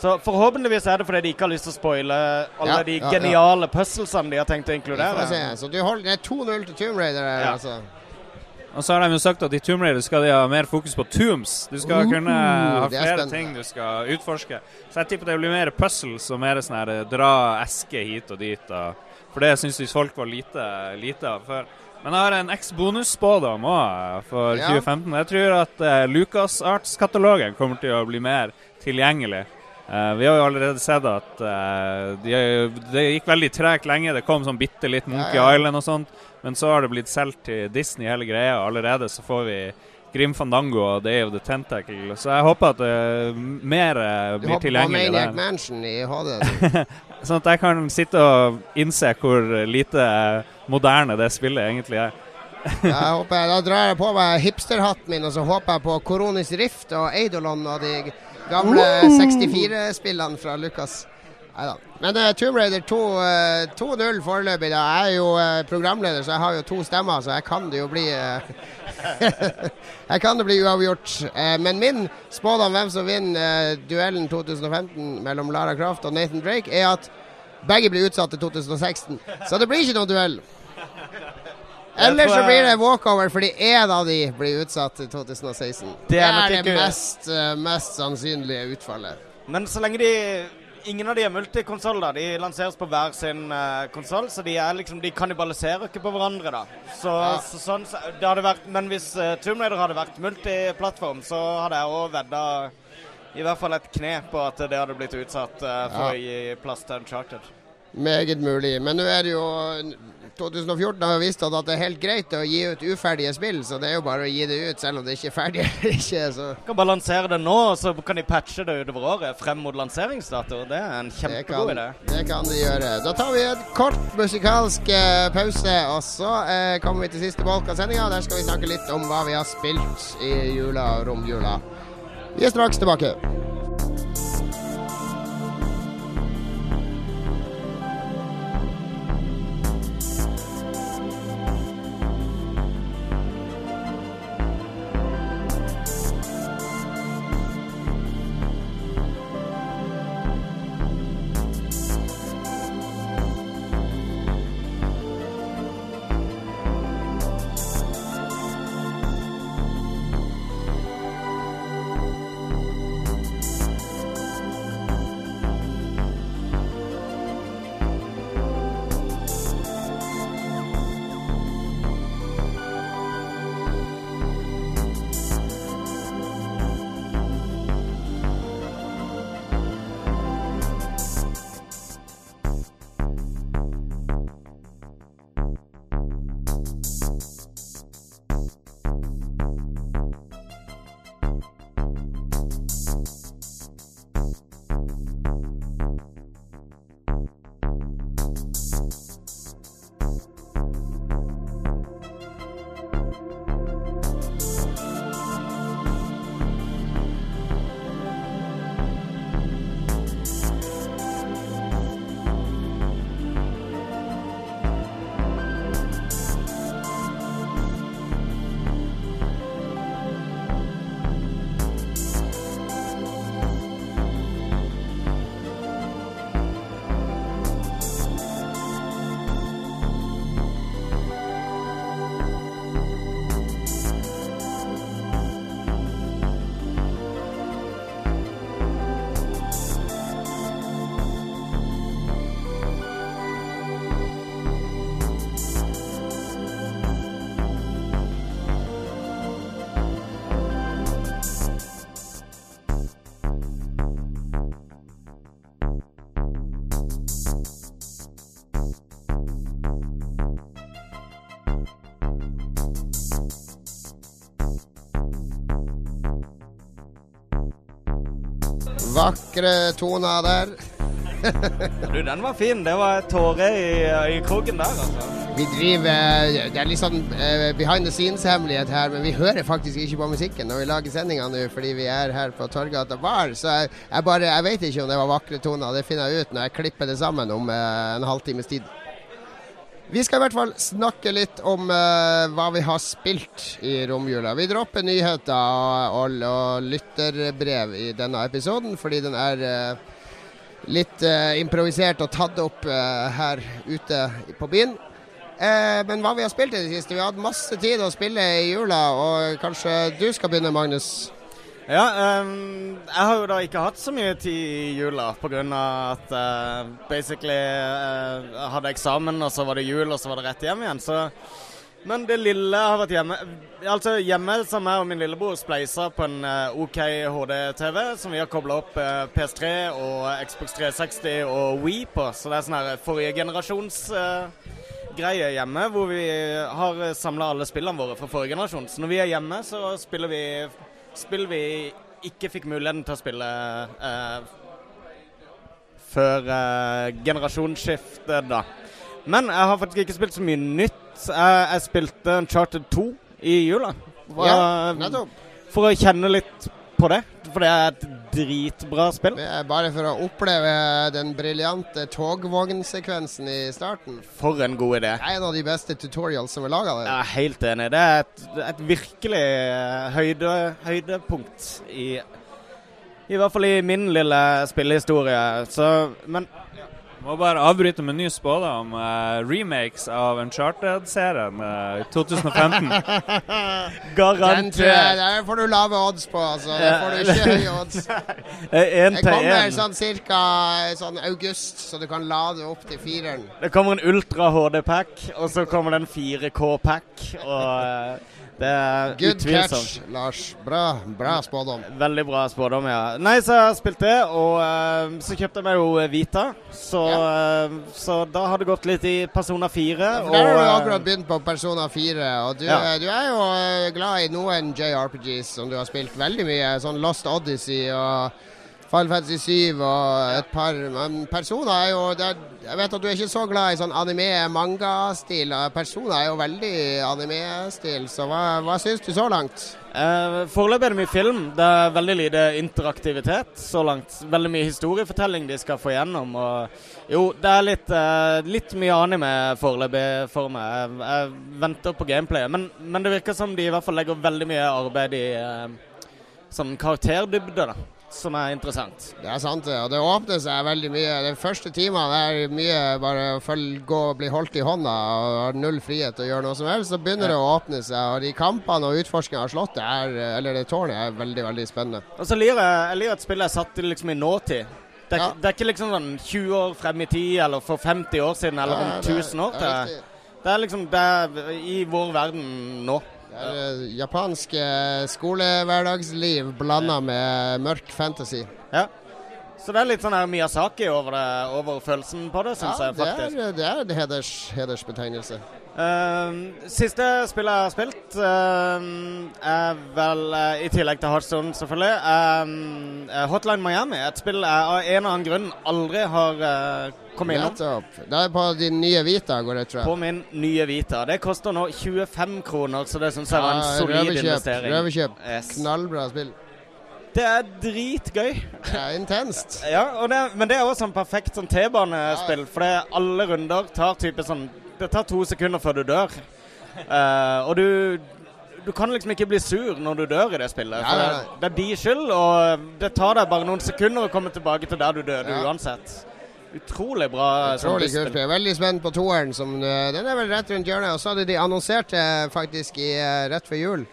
Så forhåpentligvis er det fordi de ikke har lyst til å spoile alle de geniale puzzlesene de har tenkt å inkludere. Så du holder, det er 2-0 til Tomb Raider her, altså. Og så har de jo sagt at i Tomb Raider skal de ha mer fokus på tombs. Du skal uh, kunne ha flere ting du skal utforske. Så jeg tipper det blir mer puzzles og mer sånn her eh, dra eske hit og dit. Og, for det syns folk var lite, lite av før. Men jeg har en eks-bonusspådom òg for ja. 2015. Jeg tror at uh, LucasArts-katalogen kommer til å bli mer tilgjengelig. Uh, vi har jo allerede sett at uh, de, det gikk veldig tregt lenge. Det kom sånn bitte litt Monkey ja, ja. Island og sånt. Men så har det blitt solgt til Disney hele greia, og allerede så får vi Grim Fandango og Day of the Tentacle. Så jeg håper at uh, mer tilgjengelig Du håper på. Maniac. Mansion i HD. Sånn at jeg kan sitte og innse hvor lite moderne det spillet egentlig er. Jeg håper, da drar jeg på meg hipsterhatten min, og så håper jeg på Koronis Rift og Eidolon og de gamle 64-spillene fra Lucas. Neida. Men uh, Tomb Raider 2, eh, 2-0 foreløpig. da. Jeg er jo uh, programleder, så jeg har jo to stemmer, så jeg kan det jo bli eh, Jeg kan det bli uavgjort. Eh, men min spådom hvem som vinner eh, duellen 2015 mellom Lara Croft og Nathan Drake, er at begge blir utsatt til 2016. Så det blir ikke noen duell. Eller så blir det walkover fordi én av de blir utsatt til 2016. Det er det mest, eh, mest sannsynlige utfallet. Men så lenge de Ingen av de er multikonsoll. De lanseres på hver sin uh, konsoll, så de liksom De kannibaliserer ikke på hverandre, da. Så, Ja. så sånn så, det hadde vært Men hvis uh, Tomb Raider hadde vært multiplattform, så hadde jeg òg vedda i hvert fall et kne på at det hadde blitt utsatt uh, for Ja. å gi plass til Uncharted. Meget mulig. Men nå er det jo 2014 har vist at det er helt greit å gi ut uferdige spill, så det er jo bare å gi det ut selv om det ikke er ferdig eller ikke. Så Kan bare lansere det nå, så kan de patche det utover året frem mot lanseringsdato. Det er en kjempegod idé. det kan de gjøre. Da tar vi en kort musikalsk eh, pause, og så eh, kommer vi til siste bolk av sendinga. Der skal vi snakke litt om hva vi har spilt i jula og romjula. Vi er straks tilbake. Vakre toner der. Du, den var fin. Det var tåre i, i kroken der, altså. Vi driver Det er litt sånn eh, behind the scenes-hemmelighet her, men vi hører faktisk ikke på musikken når vi lager sendinga nå, fordi vi er her på Torgata bar. Så jeg, jeg bare Jeg vet ikke om det var vakre toner. Det finner jeg ut når jeg klipper det sammen om eh, en halvtimes tid. Vi skal i hvert fall snakke litt om uh, hva vi har spilt i romjula. Vi dropper nyheter og, og, og lytterbrev i denne episoden, fordi den er uh, litt uh, improvisert og tatt opp her ute på byen. Men hva vi har spilt i det siste? Vi har hatt masse tid å spille i jula, og kanskje du skal begynne, Magnus? Ja, um, jeg har jo da ikke hatt så mye tid i jula pga. at uh, basically uh, hadde eksamen, og så var det jul, og så var det rett hjem igjen. Så Men det lille har vært hjemme Altså Hjemme som jeg og min lillebror spleisa på en uh, OK HD-TV som vi har kobla opp uh, PS3 og Xbox 360 og Wii på. Så det er sånn her forrige generasjons greie hjemme hvor vi har samla alle spillene våre fra forrige generasjon. Så når vi er hjemme, så spiller vi spill vi ikke fikk muligheten til å spille eh, før eh, generasjonsskiftet, da. Men jeg har faktisk ikke spilt så mye nytt. Jeg, jeg spilte Uncharted 2 i jula. Hva- Ja, nettopp. For å kjenne litt på det. For det er et dritbra spill. Bare for å oppleve den briljante togvognsekvensen i starten. For en god idé. Det er en av de beste tutorials som er laga. Jeg er helt enig. Det er et, et virkelig eh, høyde, høydepunkt i I hvert fall i min lille spillehistorie. Så Men Må bare avbryte med ny spådom. Uh, remakes av Uncharted-serien uh, i 2015. Den tror garantert Den får du lave odds på, altså. Det får du ikke høye odds. Det kommer sånn cirka sånn august, så du kan lade opp til fireren. Det kommer en Ultra HD-pack, og så kommer det en 4K-pack. Og eh, det er Good utvilsomt. catch, Lars. Bra, bra spådom. Veldig bra spådom, ja. Nei, så jeg spilt det, og uh, så kjøpte jeg meg jo Vita. Så, eh, så da har det gått litt i Persona 4. For der har du eh, akkurat begynt på Persona 4, og du, Ja. du er jo glad i noen JRPGs som du har spilt veldig mye. Sånn Lost Odyssey og Final Fantasy 7 og et par Men Persona er jo er, Jeg vet at du er ikke så glad i sånn anime-manga-stil. Persona er jo veldig anime-stil, så hva, hva syns du så langt? Eh, Foreløpig er det mye film. Det er veldig lite interaktivitet så langt. Veldig mye historiefortelling de skal få gjennom. Og jo, det er litt, eh, litt mye anime foreløpig for meg. Jeg, jeg venter på gameplayet. Men, men det virker som de i hvert fall legger veldig mye arbeid i eh, sånn karakterdybde, da. Som er interessant. Det er sant, det. Og det åpner seg veldig mye. Den første timen er mye bare å gå og bli holdt i hånda og har null frihet til å gjøre noe som helst. Så begynner det å åpne seg, og de kampene og utforskningen av slottet, er, eller det tårnet, er veldig, veldig spennende. Og så liker jeg, jeg at spillet er satt liksom i nåtid. Det er, Ja. det er ikke liksom sånn 20 år frem i tid, eller for 50 år siden, eller om Ja, det er- 1000 år det er. Det er liksom det er i vår verden nå. Det er eh, japansk eh, skolehverdagsliv blanda med mørk fantasy. Ja. Så det er litt sånn her Miyazaki over, det, over følelsen på det, syns Ja, jeg det er, det er en heders, hedersbetegnelse. Uh, siste spillet jeg har spilt, uh, er vel, uh, i tillegg til Heartstone selvfølgelig, eh, Hotline Miami. Et spill jeg av en eller annen grunn aldri har kommet innom. Nettopp. Det er på din nye Vita, går det, tror jeg. På min nye Vita. Det koster nå 25 kroner, så det syns jeg var en solid røverkjøp. investering. Røverkjøp. Yes. Knallbra spill. Det er dritgøy. Det er intenst. Ja, det, men det er også sånn perfekt sånn T-banespill. For det er alle runder tar type sånn Det tar to sekunder før du dør. Uh, og du du kan liksom ikke bli sur når du dør i det spillet. For det, det er de skyld, og det tar deg bare noen sekunder å komme tilbake til der du døde Ja. uansett. Utrolig bra sånn Utrolig kult. Jeg er veldig spent på toeren. Som, eh, den er vel rett rundt hjørnet. Og så hadde de annonsert det faktisk i, eh, rett før jul.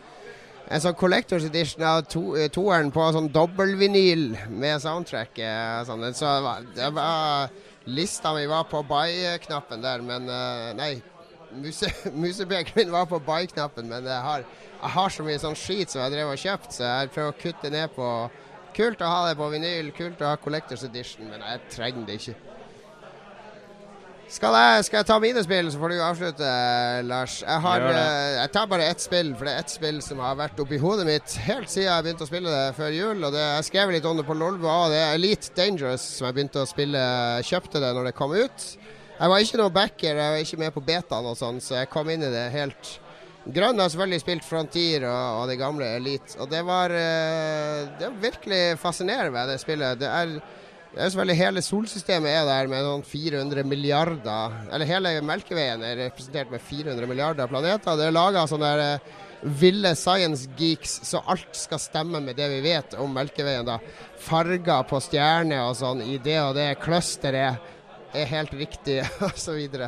En sånn Collectors Edition av to, eh, toeren på sånn dobbeltvinyl med soundtrack. eh, Sånn. Så det var, Lista mi var på buy-knappen der, men eh, Nei, muse, musepekeren min var på buy-knappen, men jeg har, jeg har så mye sånn skit som jeg drev og kjøpt, så jeg prøver å kutte ned på Kult å ha det på vinyl, kult å ha Collectors Edition, men jeg trenger det ikke. Skal jeg, skal jeg ta mine spill, så får du avslutte, Lars. Jeg, har, eh, jeg tar bare ett spill, for det er ett spill som har vært oppi hodet mitt helt siden jeg begynte å spille det før jul. Og det, Jeg skrev litt om det på Lolbua. Det er Elite Dangerous som jeg begynte å spille. Kjøpte det når det kom ut. Jeg var ikke noe backer, jeg var ikke med på betaen og sånn, så jeg kom inn i det helt Grønn har selvfølgelig spilt Frontier og, og det gamle Elite, og det var eh, Det var virkelig fascinerende med det spillet. Det er det er selvfølgelig Hele solsystemet er der med sånn 400 milliarder Eller hele Melkeveien er representert med 400 milliarder planeter. Det er laga sånne der, eh, ville science geeks, så alt skal stemme med det vi vet om Melkeveien. da. Farger på stjerner og sånn i det og det clusteret er helt riktig, osv.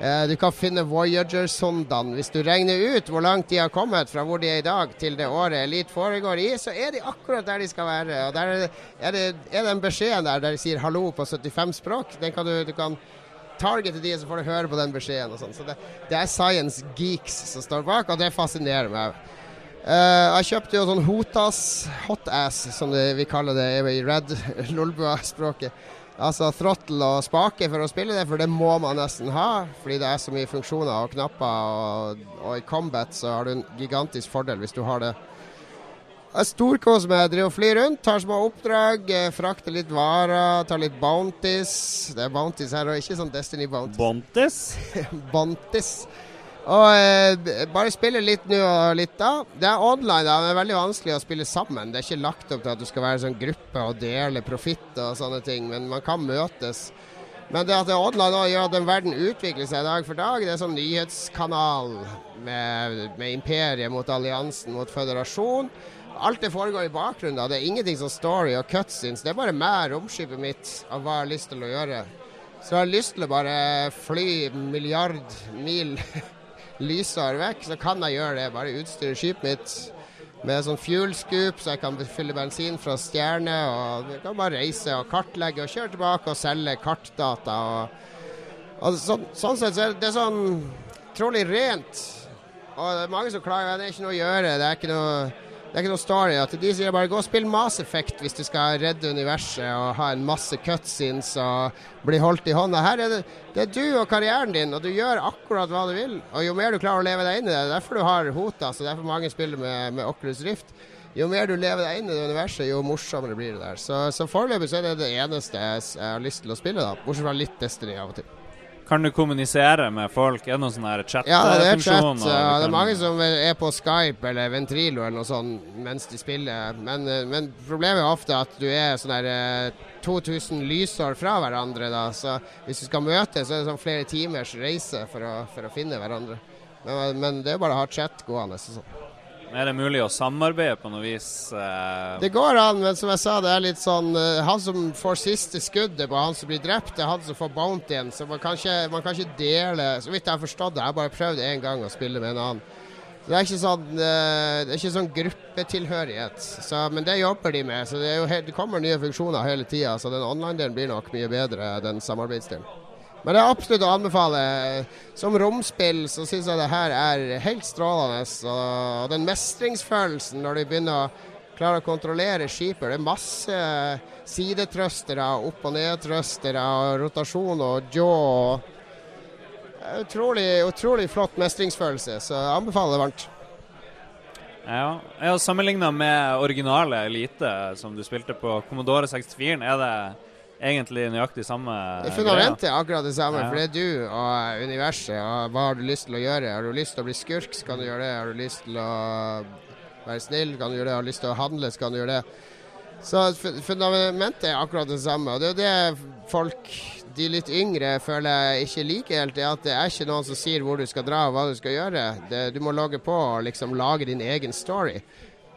Eh, du kan finne Voyager-sondene. Hvis du regner ut hvor langt de har kommet fra hvor de er i dag, til det året Elite foregår i, så er de akkurat der de skal være. Og der er, det, er, det, en den beskjeden der der de sier 'hallo' på 75 språk, den kan du, du kan targete de, så får du høre på den beskjeden. og sånn. Så det, det er science geeks som står bak, og det fascinerer meg. Uh, jeg kjøpte jo sånn Hotas, hotass, som det, vi kaller det i Red Lolbua-språket. Altså throttle og spake for å spille det, for det må man nesten ha. Fordi det er så mye funksjoner og knapper, og, og i combat så har du en gigantisk fordel hvis du har det. Jeg storkoser meg, driver og flyr rundt, tar små oppdrag, eh, frakter litt varer, tar litt bounties. Det er bounties her, og ikke sånn Destiny bounties. Bounties? bounties. Og eh, bare spille litt nå og litt da. Det er online, da. Det er veldig vanskelig å spille sammen. Det er ikke lagt opp til at du skal være sånn gruppe og dele profitt og sånne ting, men man kan møtes. Men det at det er online òg gjør at den verden utvikler seg dag for dag. Det er sånn nyhetskanal med, med imperiet mot alliansen mot føderasjon. Alt det foregår i bakgrunnen. da. Det er ingenting som story og cutscenes. Det er bare meg, romskipet mitt, av hva jeg har lyst til å gjøre. Så jeg har lyst til å bare fly milliard mil lysår vekk, så kan jeg gjøre det. Bare utstyre skipet mitt med sånn fuel scoop, så jeg kan fylle bensin fra stjerne. Og jeg kan bare reise og kartlegge og kjøre tilbake og selge kartdata. Og, og så, sånn sett så er det sånn trolig rent. Og det er mange som klager det er ikke noe å gjøre. Det er ikke noe det er ikke noe story. At de sier bare gå og spill Mass Effect hvis du skal redde universet og ha en masse cutscenes og bli holdt i hånda. Her er det, det er du og karrieren din, og du gjør akkurat hva du vil. Og jo mer du klarer å leve deg inn i det, derfor du har Hotas, og derfor mange spiller med, med Oculus Rift. Jo mer du lever deg inn i det universet, jo morsommere blir det der. Så, så foreløpig så er det det eneste jeg, har lyst til å spille, da. Bortsett fra litt Destiny av og til. Kan du kommunisere med folk? Er det noen sånn chat-funksjon? Ja, det er chat. Ja, det er mange som er på Skype eller Ventrilo eller noe sånt mens de spiller. Men, eh, men problemet er ofte at du er sånn her 2000 eh, lysår fra hverandre. da, Så hvis du skal møtes, så er det sånn flere timers reise for å, for å finne hverandre. Men, men, det er bare å ha chat gående. sånn. Er det mulig å samarbeide på noe vis? Uh... Det går an, men som jeg sa, det er litt sånn uh, Han som får siste skuddet på han som blir drept, det er han som får bountyen. Så man kan, ikke, man kan ikke dele Så vidt jeg har forstått det, jeg har bare prøvd én gang å spille med en annen. Så det er ikke sånn, uh, det er ikke sånn gruppetilhørighet. Så, men det jobber de med. Så det, jo, det kommer nye funksjoner hele tida. Så den online-delen blir nok mye bedre, den samarbeidsdelen. Men det er absolutt å anbefale. Som romspill så syns jeg det her er helt strålende. Og den mestringsfølelsen når de begynner å klare å kontrollere skipet. Det er masse sidetrøstere, opp- og nedtrøstere, rotasjon og jaw. Utrolig, utrolig flott mestringsfølelse, så jeg anbefaler det varmt. Ja, Sammenligna med originale Elite som du spilte på Commodore 64, er det egentlig nøyaktig samme Fundamentet er akkurat det samme, ja. for det er du og universet. Og hva har du lyst til å gjøre? Har du lyst til å bli skurk, så kan du gjøre det. Har du lyst til å være snill, kan du gjøre det. Har du lyst til å handle, så kan du gjøre det. Så fundamentet er akkurat det samme. Og det er jo det folk, de litt yngre, føler jeg ikke liker helt. Det er at det er ikke noen som sier hvor du skal dra og hva du skal gjøre. Det, du må logge på og liksom lage din egen story.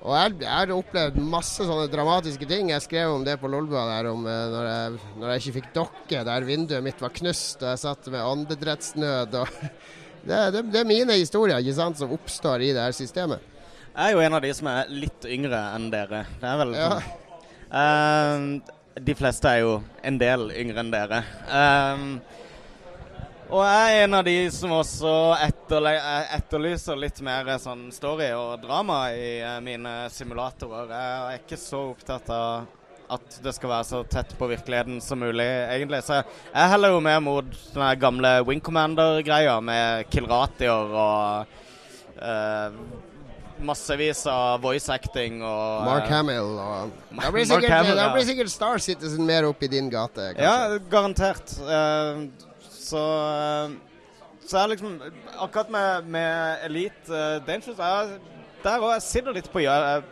Og jeg, jeg, har opplevd masse sånne dramatiske ting. Jeg skrev om det på Lolbua der om eh, når jeg, når jeg, ikke fikk dokke, der vinduet mitt var knust og jeg satt med åndedrettsnød. det, det, det, er mine historier ikke sant, som oppstår i det her systemet. Jeg er jo en av de som er litt yngre enn dere. Det er vel ja. uh, De fleste er jo en del yngre enn dere. Uh, og jeg er en av de som også etterlyser litt mer sånn story og drama i eh, mine simulatorer. Jeg er ikke så opptatt av at det skal være så tett på virkeligheten som mulig, egentlig. Så jeg heller jo mer mot den gamle Wing Commander-greia med Kilratier og uh, massevis av voice acting og Mark Hamill og Da blir sikkert, Hamill, ja. blir sikkert Star Citizen mer opp i din gate, kanskje. Ja, garantert. Uh, så, eh, så er liksom Akkurat med, med Elite uh, Dangerous er, Der òg. Jeg sitter litt på,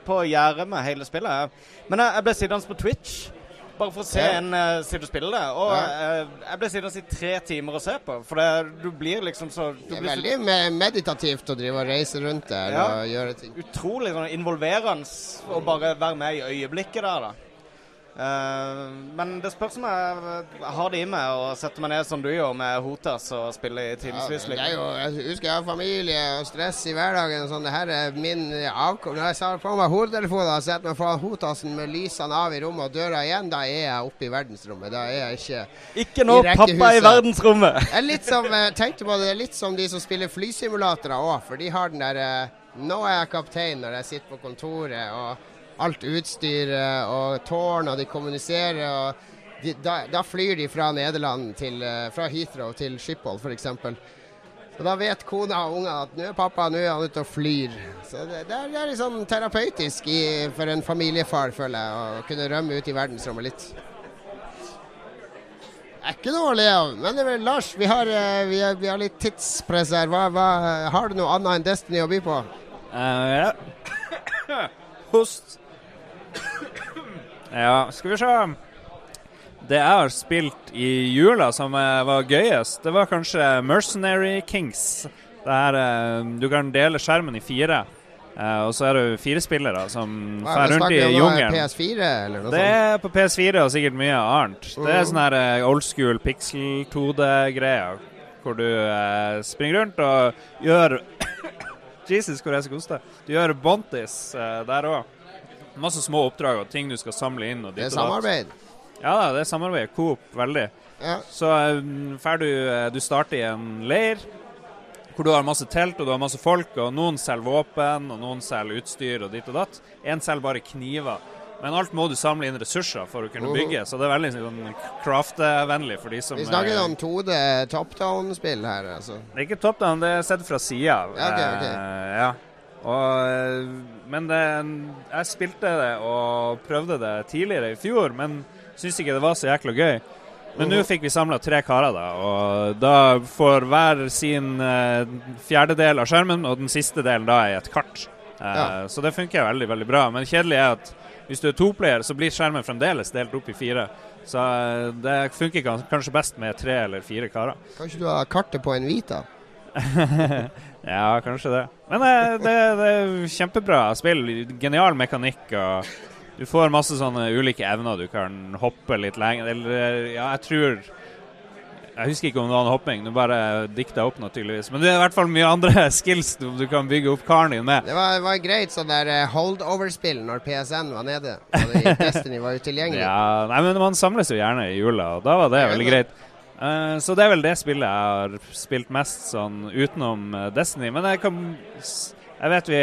på gjerdet med hele spillet. Men jeg, jeg ble sittende på Twitch. Bare for å se ja. en uh, sitte og spille det. Og ja. uh, jeg ble sittende i tre timer og se på. For det, du blir liksom så Det er veldig så, meditativt å drive og reise rundt der ja. og gjøre ting. Utrolig sånn involverende å bare være med i øyeblikket der, da. Uh, men det spørs om jeg har det i meg å sette meg ned som du gjør med Hotas og spille i timevis. Ja, jeg husker jeg har familie og stress i hverdagen. Sånn. Det her er min avkom. Når jeg sa på meg hodetelefonen og setter meg foran Hotasen med lysene av i rommet og døra igjen, da er jeg oppe i verdensrommet. Da er jeg ikke Ikke nå, pappa i verdensrommet! Jeg litt som, tenkte på det, det er litt som de som spiller flysimulatorer òg, for de har den der uh, Nå er jeg kaptein når jeg sitter på kontoret. og alt utstyret og tårn, og de kommuniserer. og de, da, da, flyr de fra Nederland til uh, Fra Heathrow til Schiphol, f.eks. Og da vet kona og ungene at nå er pappa nå er han ute og flyr. Så det, det, er, er litt sånn terapeutisk i, for en familiefar, føler jeg, å kunne rømme ut i verdensrommet litt. Det er ikke noe å le av. Men vel, Lars, vi har, eh, vi, har, vi har, litt tidspress her. Hva, hva, har du noe annet enn Destiny å by på? Uh, ja. Host. Ja, skal vi se. Det jeg har spilt i jula som var gøyest, det var kanskje Mercenary Kings. Der du kan dele skjermen i fire. Uh, og så er det fire spillere som drar rundt i jungelen. PS4 eller noe? Det er på PS4 og sikkert mye annet. Mm. Det er sånn her old school pixel 2D-greier. Hvor du uh, springer rundt og gjør Jesus, hvor er så koste. Du gjør bontis der òg. Masse små oppdrag og ting du skal samle inn. det er samarbeid? Ja det er samarbeid. Coop, veldig. Ja. Så um, du, du starter i en leir hvor du har masse telt og du har masse folk, og noen selger våpen, og noen selger utstyr og ditt og datt. Én selger bare kniver. Men alt må du samle inn ressurser for å kunne bygge, så det er veldig sånn, craft-vennlig for de som Vi snakker om 2D top down-spill her, altså? Det er ikke top down, det er sett fra sida. Ja, okay, okay. Uh, ja. Og, eh, men det, jeg spilte det og prøvde det tidligere i fjor, men syns ikke det var så jækla gøy. Men nå fikk vi samla tre karer, da. Og da får hver sin uh, fjerdedel av skjermen, og den siste delen da er et kart. Uh, ja. Så det funker veldig veldig bra. Men kjedelig er at hvis du er toplayer, så blir skjermen fremdeles delt opp i fire. Så uh, det funker kanskje best med tre eller fire karer. Kanskje du har kartet på en Vita? ja, kanskje det. Men det, det er kjempebra spill. Genial mekanikk. og du får masse sånne ulike evner. Du kan hoppe litt lenger. Eller ja, jeg tror Jeg husker ikke om det var noe hopping, du bare dikta opp noe, tydeligvis. Men det er i hvert fall mye andre skills du, du kan bygge opp karen din med. Det var, var greit sånn der uh, holdover-spill når PSN var nede. Og Destiny var utilgjengelig. ja, nei, men man samles jo gjerne i jula, og da var det veldig greit. Uh, så det er vel det spillet jeg har spilt mest sånn utenom uh, Destiny. Men jeg kan Jeg vet vi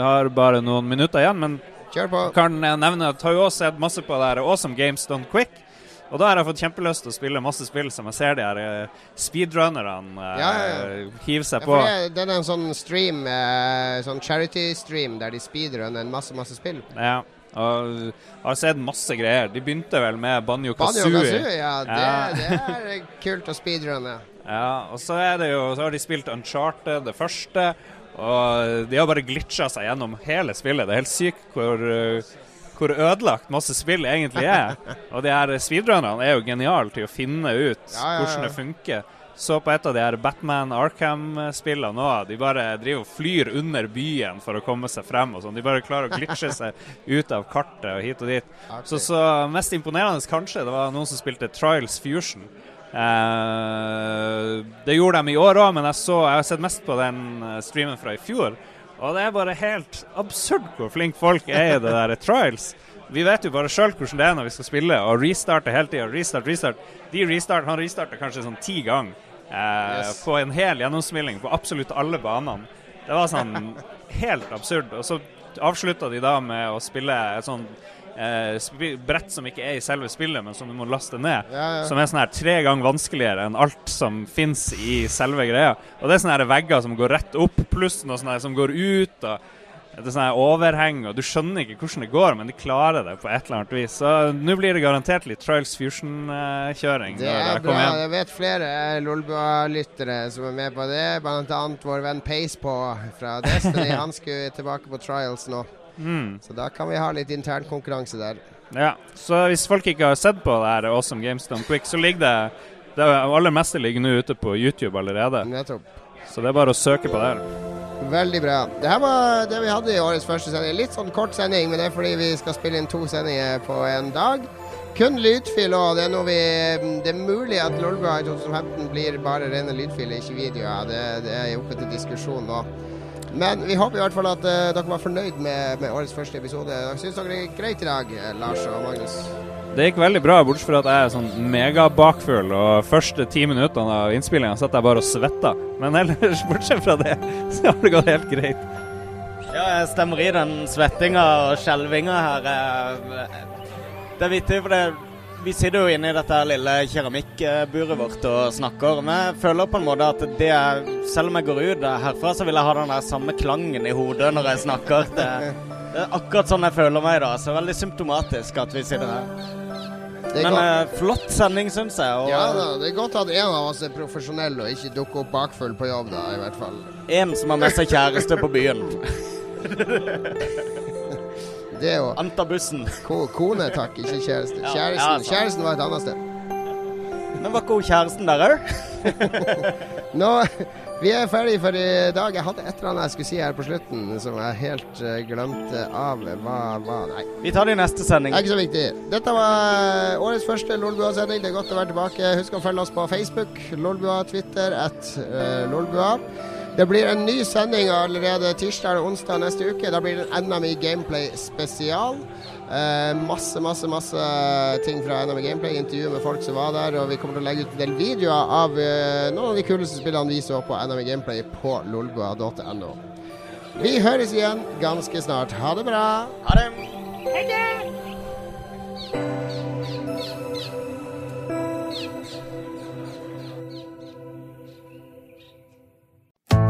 har bare noen minutter igjen, men. Kan nevne at jeg har jo også sett masse på det her Awesome Games Done Quick. Og da har jeg fått kjempelyst til å spille masse spill som jeg ser de her speedrunnerne uh, ja, ja, ja. hive seg på. Ja, det, er en sånn stream, uh, sånn charity-stream der de speedrunner en masse, masse spill. Ja. Og har sett masse greier. De begynte vel med Banjo Kazooie. Banjo Kazooie, ja. Det, det er kult å speedrunne. Ja, og så er det jo Så har de spilt Uncharted, det første. Og de har bare glitcha seg gjennom hele spillet. Det er helt sykt hvor, eh, hvor ødelagt masse spill egentlig er. Og de her speedrunnerne er jo geniale til å finne ut ja, ja, ja. hvordan det funker. Så på et av de her Batman Arkham-spillene òg. De bare driver og flyr under byen for å komme seg frem. og sånn. De bare klarer å glitche seg ut av kartet og hit og dit. Så, så mest imponerende kanskje det var noen som spilte Trials Fusion. Uh, det gjorde de i år òg, men jeg, så, jeg, har sett mest på den eh, streamen fra i fjor. Og det er bare helt absurd hvor flinke folk er i det der Trials. Vi vet jo bare sjøl hvordan det er når vi skal spille, og restarte hele tida. Restart, restart. De restart, han restarter kanskje sånn ti ganger eh, yes. på en hel gjennomspilling på absolutt alle banene. Det var sånn helt absurd. Og så avslutta de da med å spille et sånn eh, brett som ikke er i selve spillet, men som du må laste ned. Ja, ja. Som er sånn her tre ganger vanskeligere enn alt som fins i selve greia. Og det er sånne her vegger som går rett opp, pluss noe sånt som går ut. og det er sånn overheng, og du skjønner ikke hvordan det går, men de klarer det på et eller annet vis. Så nå blir det garantert litt Trials Fusion-kjøring. Det er bra. Jeg vet flere Lolbua-lyttere som er med på det. Blant annet vår venn Pace på fra Destiny. Han skulle tilbake på Trials nå. Mm. Så da kan vi ha litt intern konkurranse der. Ja, så hvis folk ikke har sett på det her Awesome Games Done Quick, så ligger det Det aller meste ligger nå ute på YouTube allerede. Nettopp. Så det er bare å søke på det. Veldig bra. Det her var det vi hadde i årets første sending. Litt sånn kort sending, men det er fordi vi skal spille inn to sendinger på en dag. Kun lydfil òg. Det er noe vi Det er mulig at Lolbua i 2015 blir bare rene lydfiler, ikke videoer. Det, det er oppe til diskusjon nå. Men vi håper i hvert fall at uh, dere var fornøyd med, med, årets første episode. Syns dere det gikk greit i dag, eh, Lars og Magnus? Det gikk veldig bra, bortsett fra at jeg er sånn megabakfull. Og første ti minuttene av innspillinga satt jeg bare og svetta. Men ellers, bortsett fra det, så har det gått helt greit. Ja, jeg stemmer i den svettinga og skjelvinga her. Eh, det er vittig, for det vi sitter jo inne i dette lille keramikkburet vårt og snakker. Men jeg føler på en måte at det er, selv om jeg går ut herfra, så vil jeg ha den der samme klangen i hodet når jeg snakker. Det, det er akkurat sånn jeg føler meg da. Så veldig symptomatisk at vi sitter her. Men eh, flott sending, syns jeg. Og, ja da, Det er godt at en av oss er profesjonell og ikke dukker opp bakfull på jobb, da, i hvert fall. En som har med seg kjæreste på byen. det er jo Antabussen. Ko kone, takk, ikke kjæreste. Kjæresten, kjæresten var et annet sted. Men var ikke hun kjæresten der òg? Nå vi er ferdig for i dag. Jeg hadde et eller annet jeg skulle si her på slutten som jeg helt uh, glemte av. Hva, var Nei. Vi tar det i neste sending. Det er ikke så viktig. Dette var eh, årets første Lolbua-sending. Det er godt å være tilbake. Husk å følge oss på Facebook, Lolbua, Twitter, at uh, Lolbua. Det blir en ny sending allerede tirsdag eller onsdag neste uke. Da blir det NM i Gameplay spesial. Uh, masse, masse masse ting fra NM Gameplay. Intervju med folk som var der. Og vi kommer til å legge ut en del videoer av eh, noen av de kuleste spillene vi så på NM Gameplay på lolgoa.no. Vi høres igjen ganske snart. Ha det bra. Ha det. Ha det.